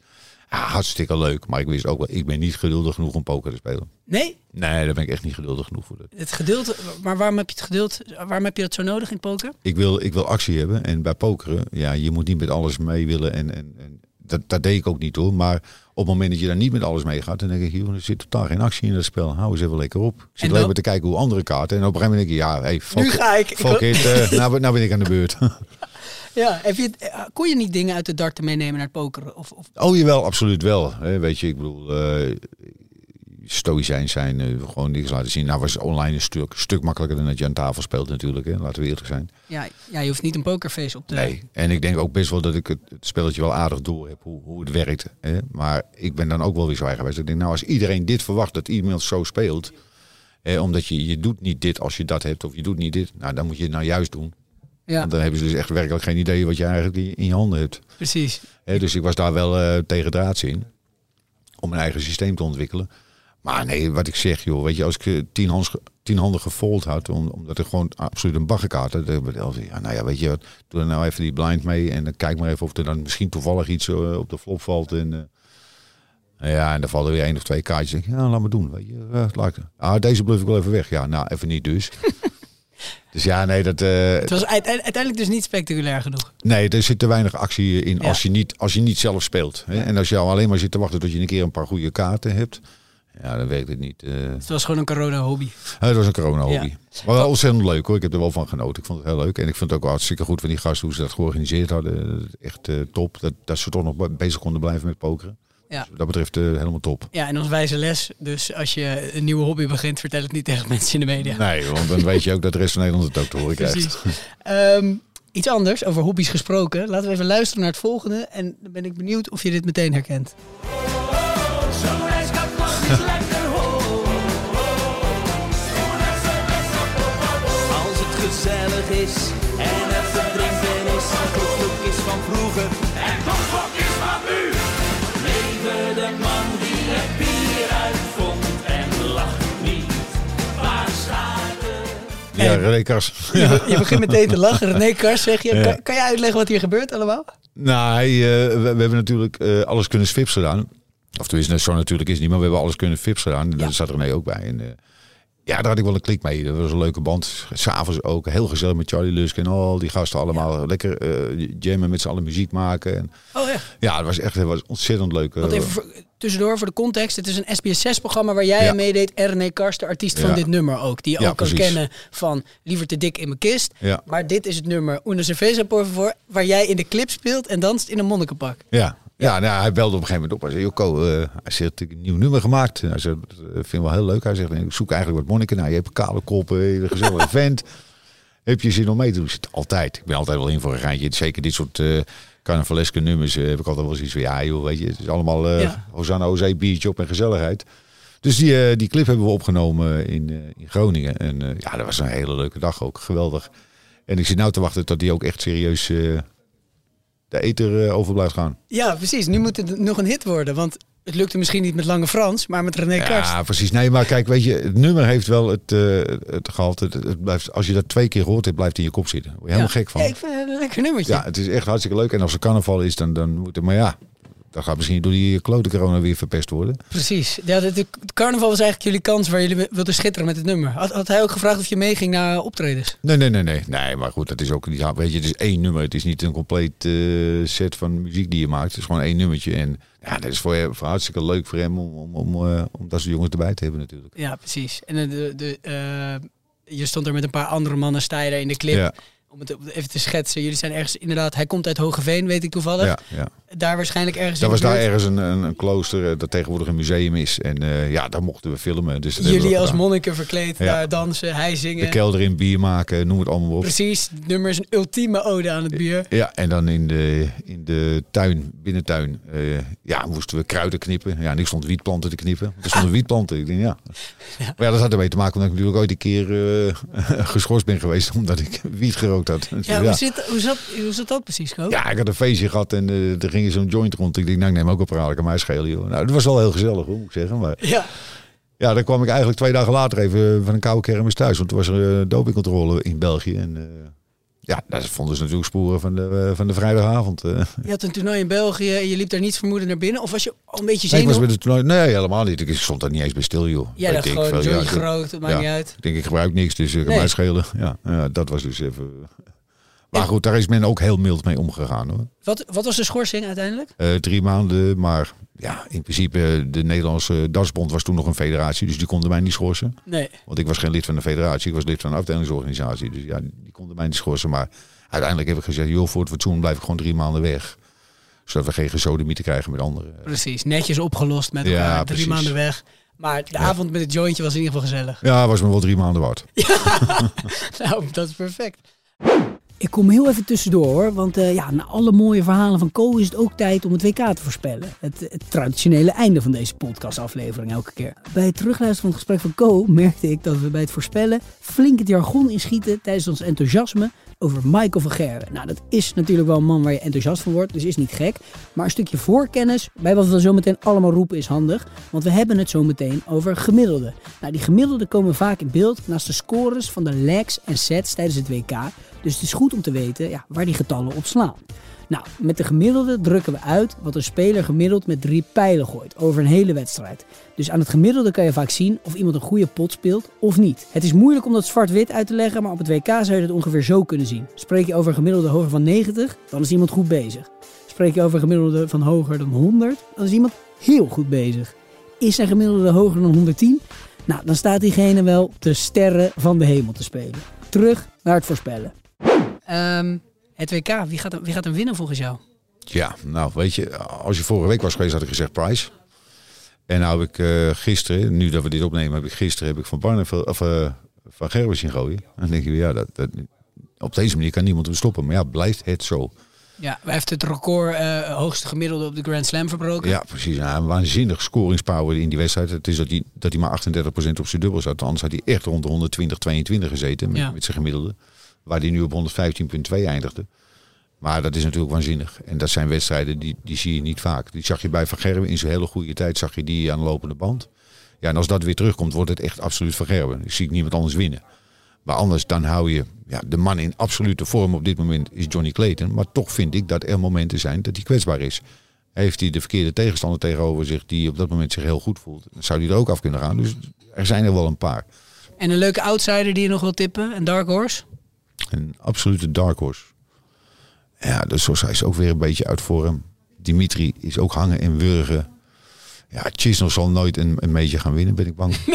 ja, hartstikke leuk. Maar ik wist ook wel, ik ben niet geduldig genoeg om poker te spelen. Nee, Nee, daar ben ik echt niet geduldig genoeg voor. het geduld. Maar waarom heb je het geduld? Waarom heb je dat zo nodig in poker? Ik wil, ik wil actie hebben. En bij pokeren, ja, je moet niet met alles mee willen. En, en, en dat, dat deed ik ook niet hoor. Maar op het moment dat je daar niet met alles mee gaat, dan denk ik, joh, er zit totaal geen actie in dat spel. Hou eens even lekker op. Ik zit alleen maar te kijken hoe andere kaarten. En op een gegeven moment denk ik, ja, hey, fuck, Nu ga ik. Fuck it, eh, nou, nou ben ik aan de beurt. Ja, heb je, het- eh, kon je niet dingen uit de darten meenemen naar het pokeren? Of, of, Oh jawel, absoluut wel. Weet je, ik bedoel, eh stoïcijns zijn, eh, gewoon niks laten zien. Nou was online een stuk, stuk makkelijker dan dat je aan tafel speelt natuurlijk. Hè, laten we eerlijk zijn. ja, ja, je hoeft niet een pokerface op te Nee, en ik denk ook best wel dat ik het, het spelletje wel aardig door heb hoe, hoe het werkt. Hè. Maar ik ben dan ook wel weer zo eigenwijs. Ik denk, nou als iedereen dit verwacht, dat iemand zo speelt. Hè, omdat je, je doet niet dit als je dat hebt of je doet niet dit. Nou dan moet je het nou juist doen. Ja, Want dan hebben ze dus echt werkelijk geen idee wat je eigenlijk in- je handen hebt. precies. Dus ik was daar wel eh, tegen draads in. Om een eigen systeem te ontwikkelen. Maar nee, wat ik zeg, joh, weet je, als ik eh, tien, hands, tien handen gefold had, om, omdat ik gewoon absoluut een baggerkaart had, dan heb ik ja, nou ja, weet je wat, doe er nou even die blind mee en dan kijk maar even of er dan misschien toevallig iets eh, op de flop valt. En, eh, ja, en dan vallen weer één of twee kaartjes. Ja, laat maar doen. Weet je, laat ik, ah, deze bluff ik wel even weg. Ja, nou, even niet dus. Dus ja, nee, dat, eh, Het was uite- uiteindelijk dus niet spectaculair genoeg. Nee, er zit te weinig actie in Ja. als, je niet, als je niet zelf speelt. Hè? En als je al alleen maar zit te wachten tot je een keer een paar goede kaarten hebt. Ja, dan werkt het niet. eh. Het was gewoon een corona-hobby. Het was een corona-hobby. Maar wel ontzettend leuk hoor. Ik heb er wel van genoten. Ik vond het heel leuk. En ik vond het ook wel hartstikke goed van die gasten hoe ze dat georganiseerd hadden. Echt eh, top. Dat, dat ze toch nog be- bezig konden blijven met pokeren. Ja. Dus wat dat betreft eh, helemaal top. Ja, en ons wijze les. Dus als je een nieuwe hobby begint, vertel het niet tegen mensen in de media. Nee, want dan weet je ook dat de rest van Nederland het ook te horen krijgt. Precies. Ehm, iets anders, over hobby's gesproken. Laten we even luisteren naar het volgende. En dan ben ik benieuwd of je dit meteen herkent. Als het gezellig is en het verdrinken is, klokklok is van vroeger René Kars. Je, je begint meteen te lachen. René Kars, zeg je. Ja. Kan, kan je uitleggen wat hier gebeurt allemaal? Nou, hij, eh, we, we hebben natuurlijk eh, alles kunnen fips gedaan. Of tenminste, zo natuurlijk is het niet, maar we hebben alles kunnen fips gedaan. En daar zat René ook bij. En, eh, ja, daar had ik wel een klik mee. Dat was een leuke band. S'avonds ook heel gezellig met Charlie Lusk en al die gasten allemaal. Lekker eh jammen met z'n allen muziek maken. En, Oh ja. ja, het was echt het was ontzettend leuk. Even tussendoor voor de context. Het is een SBS6-programma waar jij Ja. aan meedeed. En René Kars, de artiest van dit nummer ook. Die je Ja, ook kan precies. kennen van Liever te dik in mijn kist. Maar dit is het nummer Una Cerveza por favor. Waar jij in de clip speelt en danst in een monnikenpak. Ja, ja nou, hij belde op een gegeven moment op. Hij zei, Joko, eh, hij zegt, heb een nieuw nummer gemaakt. Hij zegt, dat eh, vind ik wel heel leuk. Hij zegt, ik zoek eigenlijk wat monniken. Nou, je hebt een kale kop, een gezellige vent. Heb je zin om mee te doen? Ik zeg, altijd. Ik ben altijd wel in voor een geintje. Zeker dit soort eh carnavaleske nummers eh, heb ik altijd wel zoiets van, ja joh, weet je. Het is allemaal eh Ja. Hosanna, José, biertje op en gezelligheid. Dus die, eh, die clip hebben we opgenomen in, in Groningen. En ja, dat was een hele leuke dag ook. Geweldig. En ik zit nou te wachten tot die ook echt serieus de eter over blijft gaan. Ja, precies. Nu moet het nog een hit worden. Want het lukte misschien niet met Lange Frans, maar met René Karst. Ja, precies. Nee, maar kijk, weet je, het nummer heeft wel het, eh het gehalte. Het, het blijft, als je dat twee keer hoort, het blijft in je kop zitten. Word je helemaal gek van. Ja, ik vind het een lekker nummertje. Ja, het is echt hartstikke leuk. En als er carnaval is, dan, dan moet het... Maar ja, dan gaat misschien door die klote corona weer verpest worden. Precies. Ja, de, carnaval was eigenlijk jullie kans waar jullie wilden schitteren met het nummer. Had, had hij ook gevraagd of je meeging naar optredens? Nee, nee, nee, nee. Nee, maar goed, dat is ook niet... Weet je, het is één nummer. Het is niet een compleet eh, set van muziek die je maakt. Het is gewoon één nummertje. En ja, dat is voor, hem- voor hartstikke leuk voor hem om, om, om, eh, om dat soort jongens erbij te hebben natuurlijk. Ja, precies. En de, de, de, eh, je stond er met een paar andere mannen, daar in de clip. Ja, Om het even te schetsen. Jullie zijn ergens, inderdaad, hij komt uit Hogeveen, weet ik toevallig. ja, ja. Daar waarschijnlijk ergens Dat was de daar ergens een, een, een klooster eh, dat tegenwoordig een museum is. En eh, ja, daar mochten we filmen. Dus Jullie als monniken verkleed, Ja. daar dansen, hij zingen. De kelder in, bier maken, noem het allemaal op. Precies, het nummer is een ultieme ode aan het bier. Ja, en dan in de, in de tuin, binnentuin, eh, ja, moesten we kruiden knippen. Ja, en ik stond wietplanten te knippen. Er stonden wietplanten. Ik denk, ja. Maar ja, dat had ermee te maken omdat ik natuurlijk ooit een keer eh, geschorst ben geweest omdat ik wiet gerookt had. Dus Ja, Hoe, zit, hoe, zat, hoe zat dat precies? Ja, ik had een feestje gehad en eh, er ging zo'n joint rond. Ik denk, nou, ik neem ook een praat, kan mij schelen, joh. Nou, dat was wel heel gezellig, hoor, moet ik zeggen. Maar Ja. ja, dan kwam ik eigenlijk twee dagen later even van een koude kermis thuis. Want toen was er uh, dopingcontrole in België. En eh, ja, daar vonden ze natuurlijk sporen van de, eh, van de vrijdagavond. Je had een toernooi in België en je liep daar niets vermoeden naar binnen? Of was je al een beetje Nee, ik was zenuwachtig? met het toernooi. Nee, helemaal niet. Ik stond daar niet eens bij stil, joh. Dacht denk gewoon, veel, groot, het maakt ja. niet uit. Ik denk, ik gebruik niks, dus ik kan Nee. mij schelen. Ja, ja, dat was dus even... Maar goed, daar is men ook heel mild mee omgegaan, hoor. Wat, wat was de schorsing uiteindelijk? Eh, drie maanden, maar ja, in principe de Nederlandse Dansbond was toen nog een federatie, dus die konden mij niet schorsen. Nee. Want ik was geen lid van de federatie, ik was lid van een afdelingsorganisatie. Dus ja, die konden mij niet schorsen. Maar uiteindelijk heb ik gezegd, joh, voor het fatsoen blijf ik gewoon drie maanden weg. Zodat we geen gesodemieten krijgen met anderen. Precies, netjes opgelost met Ja, drie precies. maanden weg. Maar de avond met het jointje was in ieder geval gezellig. Ja, was me wel drie maanden waard. Nou, dat is perfect. Ik kom heel even tussendoor hoor, want eh, ja, na alle mooie verhalen van Co is het ook tijd om het WK te voorspellen. Het, traditionele einde van deze podcastaflevering elke keer. Bij het terugluisteren van het gesprek van Co merkte ik dat we bij het voorspellen flink het jargon inschieten tijdens ons enthousiasme over Michael van Gerwen. Nou, dat is natuurlijk wel een man waar je enthousiast van wordt, dus is niet gek. Maar een stukje voorkennis bij wat we zo meteen allemaal roepen is handig, want we hebben het zo meteen over gemiddelde. Nou, die gemiddelden komen vaak in beeld naast de scores van de legs en sets tijdens het WK. Dus het is goed om te weten ja, waar die getallen op slaan. Nou, met de gemiddelde drukken we uit wat een speler gemiddeld met drie pijlen gooit over een hele wedstrijd. Dus aan het gemiddelde kan je vaak zien of iemand een goede pot speelt of niet. Het is moeilijk om dat zwart-wit uit te leggen, maar op het WK zou je het ongeveer zo kunnen zien. Spreek je over een gemiddelde hoger van 90, dan is iemand goed bezig. Spreek je over een gemiddelde van hoger dan 100, dan is iemand heel goed bezig. Is zijn gemiddelde hoger dan 110? Nou, dan staat diegene wel de sterren van de hemel te spelen. Terug naar het voorspellen. Ehm, het WK, wie gaat, wie gaat hem winnen volgens jou? Ja, nou weet je, als je vorige week was geweest had ik gezegd Price. En nou heb ik eh, gisteren, nu dat we dit opnemen, heb ik gisteren heb ik van Barneveld of eh, van Gerber zien gooien. En dan denk je, ja, dat, dat, op deze manier kan niemand hem stoppen. Maar ja, blijft het zo. Ja, hij heeft het record eh, hoogste gemiddelde op de Grand Slam verbroken. Ja, precies. Ja, een waanzinnig scoringspower in die wedstrijd. Het is dat hij, dat hij maar 38% op zijn dubbel zat. Anders had hij echt rond de 120, 22 gezeten met, Ja. met zijn gemiddelde. Waar hij nu op 115,2 eindigde. Maar dat is natuurlijk waanzinnig. En dat zijn wedstrijden die, die zie je niet vaak. Die zag je bij Van Gerwen in zijn hele goede tijd. Zag je die aan de lopende band. Ja, en als dat weer terugkomt, wordt het echt absoluut Van Gerwen. Ik zie niemand anders winnen. Maar anders dan hou je... Ja, de man in absolute vorm op dit moment is Johnny Clayton. Maar toch vind ik dat er momenten zijn dat hij kwetsbaar is. Heeft hij de verkeerde tegenstander tegenover zich die op dat moment zich heel goed voelt. Dan zou hij er ook af kunnen gaan. Dus er zijn er wel een paar. En een leuke outsider die je nog wil tippen, een dark horse. Een absolute dark horse. Ja, dus zoals hij is ook weer een beetje uit vorm. Dimitri is ook hangen en wurgen. Ja, Chisnell zal nooit een, een meetje gaan winnen, ben ik bang.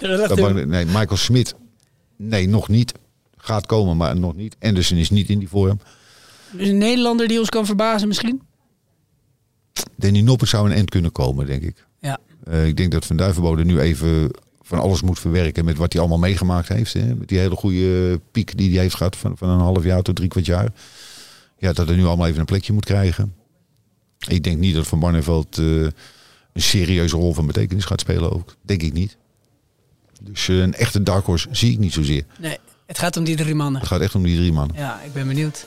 Nee, dat bang- nee, Michael Smit. Nee, nog niet. Gaat komen, maar nog niet. Anderson is niet in die vorm. Dus een Nederlander die ons kan verbazen misschien? Danny Noppert zou een end kunnen komen, denk ik. Ja. Eh, ik denk dat Van Duivenbode nu even van alles moet verwerken met wat hij allemaal meegemaakt heeft. Hè? Met die hele goede piek die hij heeft gehad van, van een half jaar tot drie kwart jaar. Ja, dat hij nu allemaal even een plekje moet krijgen. Ik denk niet dat Van Barneveld eh, een serieuze rol van betekenis gaat spelen ook. Denk ik niet. Dus eh, een echte dark horse zie ik niet zozeer. Nee. Het gaat om die drie mannen. Het gaat echt om die drie mannen. Ja, ik ben benieuwd.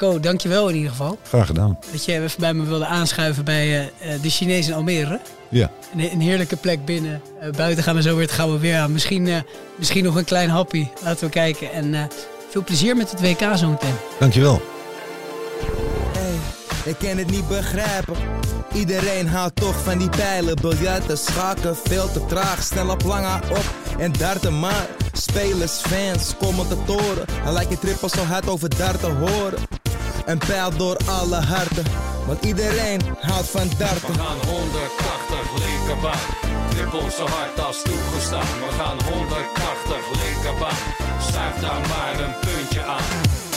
Ko, dankjewel in ieder geval. Graag gedaan. Dat je even bij me wilde aanschuiven bij eh, eh, de Chinezen in Almere. Ja. Een, een heerlijke plek binnen. Eh, buiten gaan we zo weer het gouden weer aan. Misschien, eh, misschien nog een klein happy. Laten we kijken. En eh, veel plezier met het WK zometeen. Dankjewel. Hey, ik kan het niet begrijpen. Iedereen houdt toch van die pijlen. Biljarten, schaken, veel te traag. Snel op lange op en darten maar. Spelers, fans, commentatoren. Hij lijkt je trippel zo hard over darten horen. Een pijl door alle harten. Want iedereen houdt van darten. We gaan 180 linkerbaan. Dribbel zo hard als toegestaan. We gaan 180 linkerbaan. Schuif daar maar een puntje aan.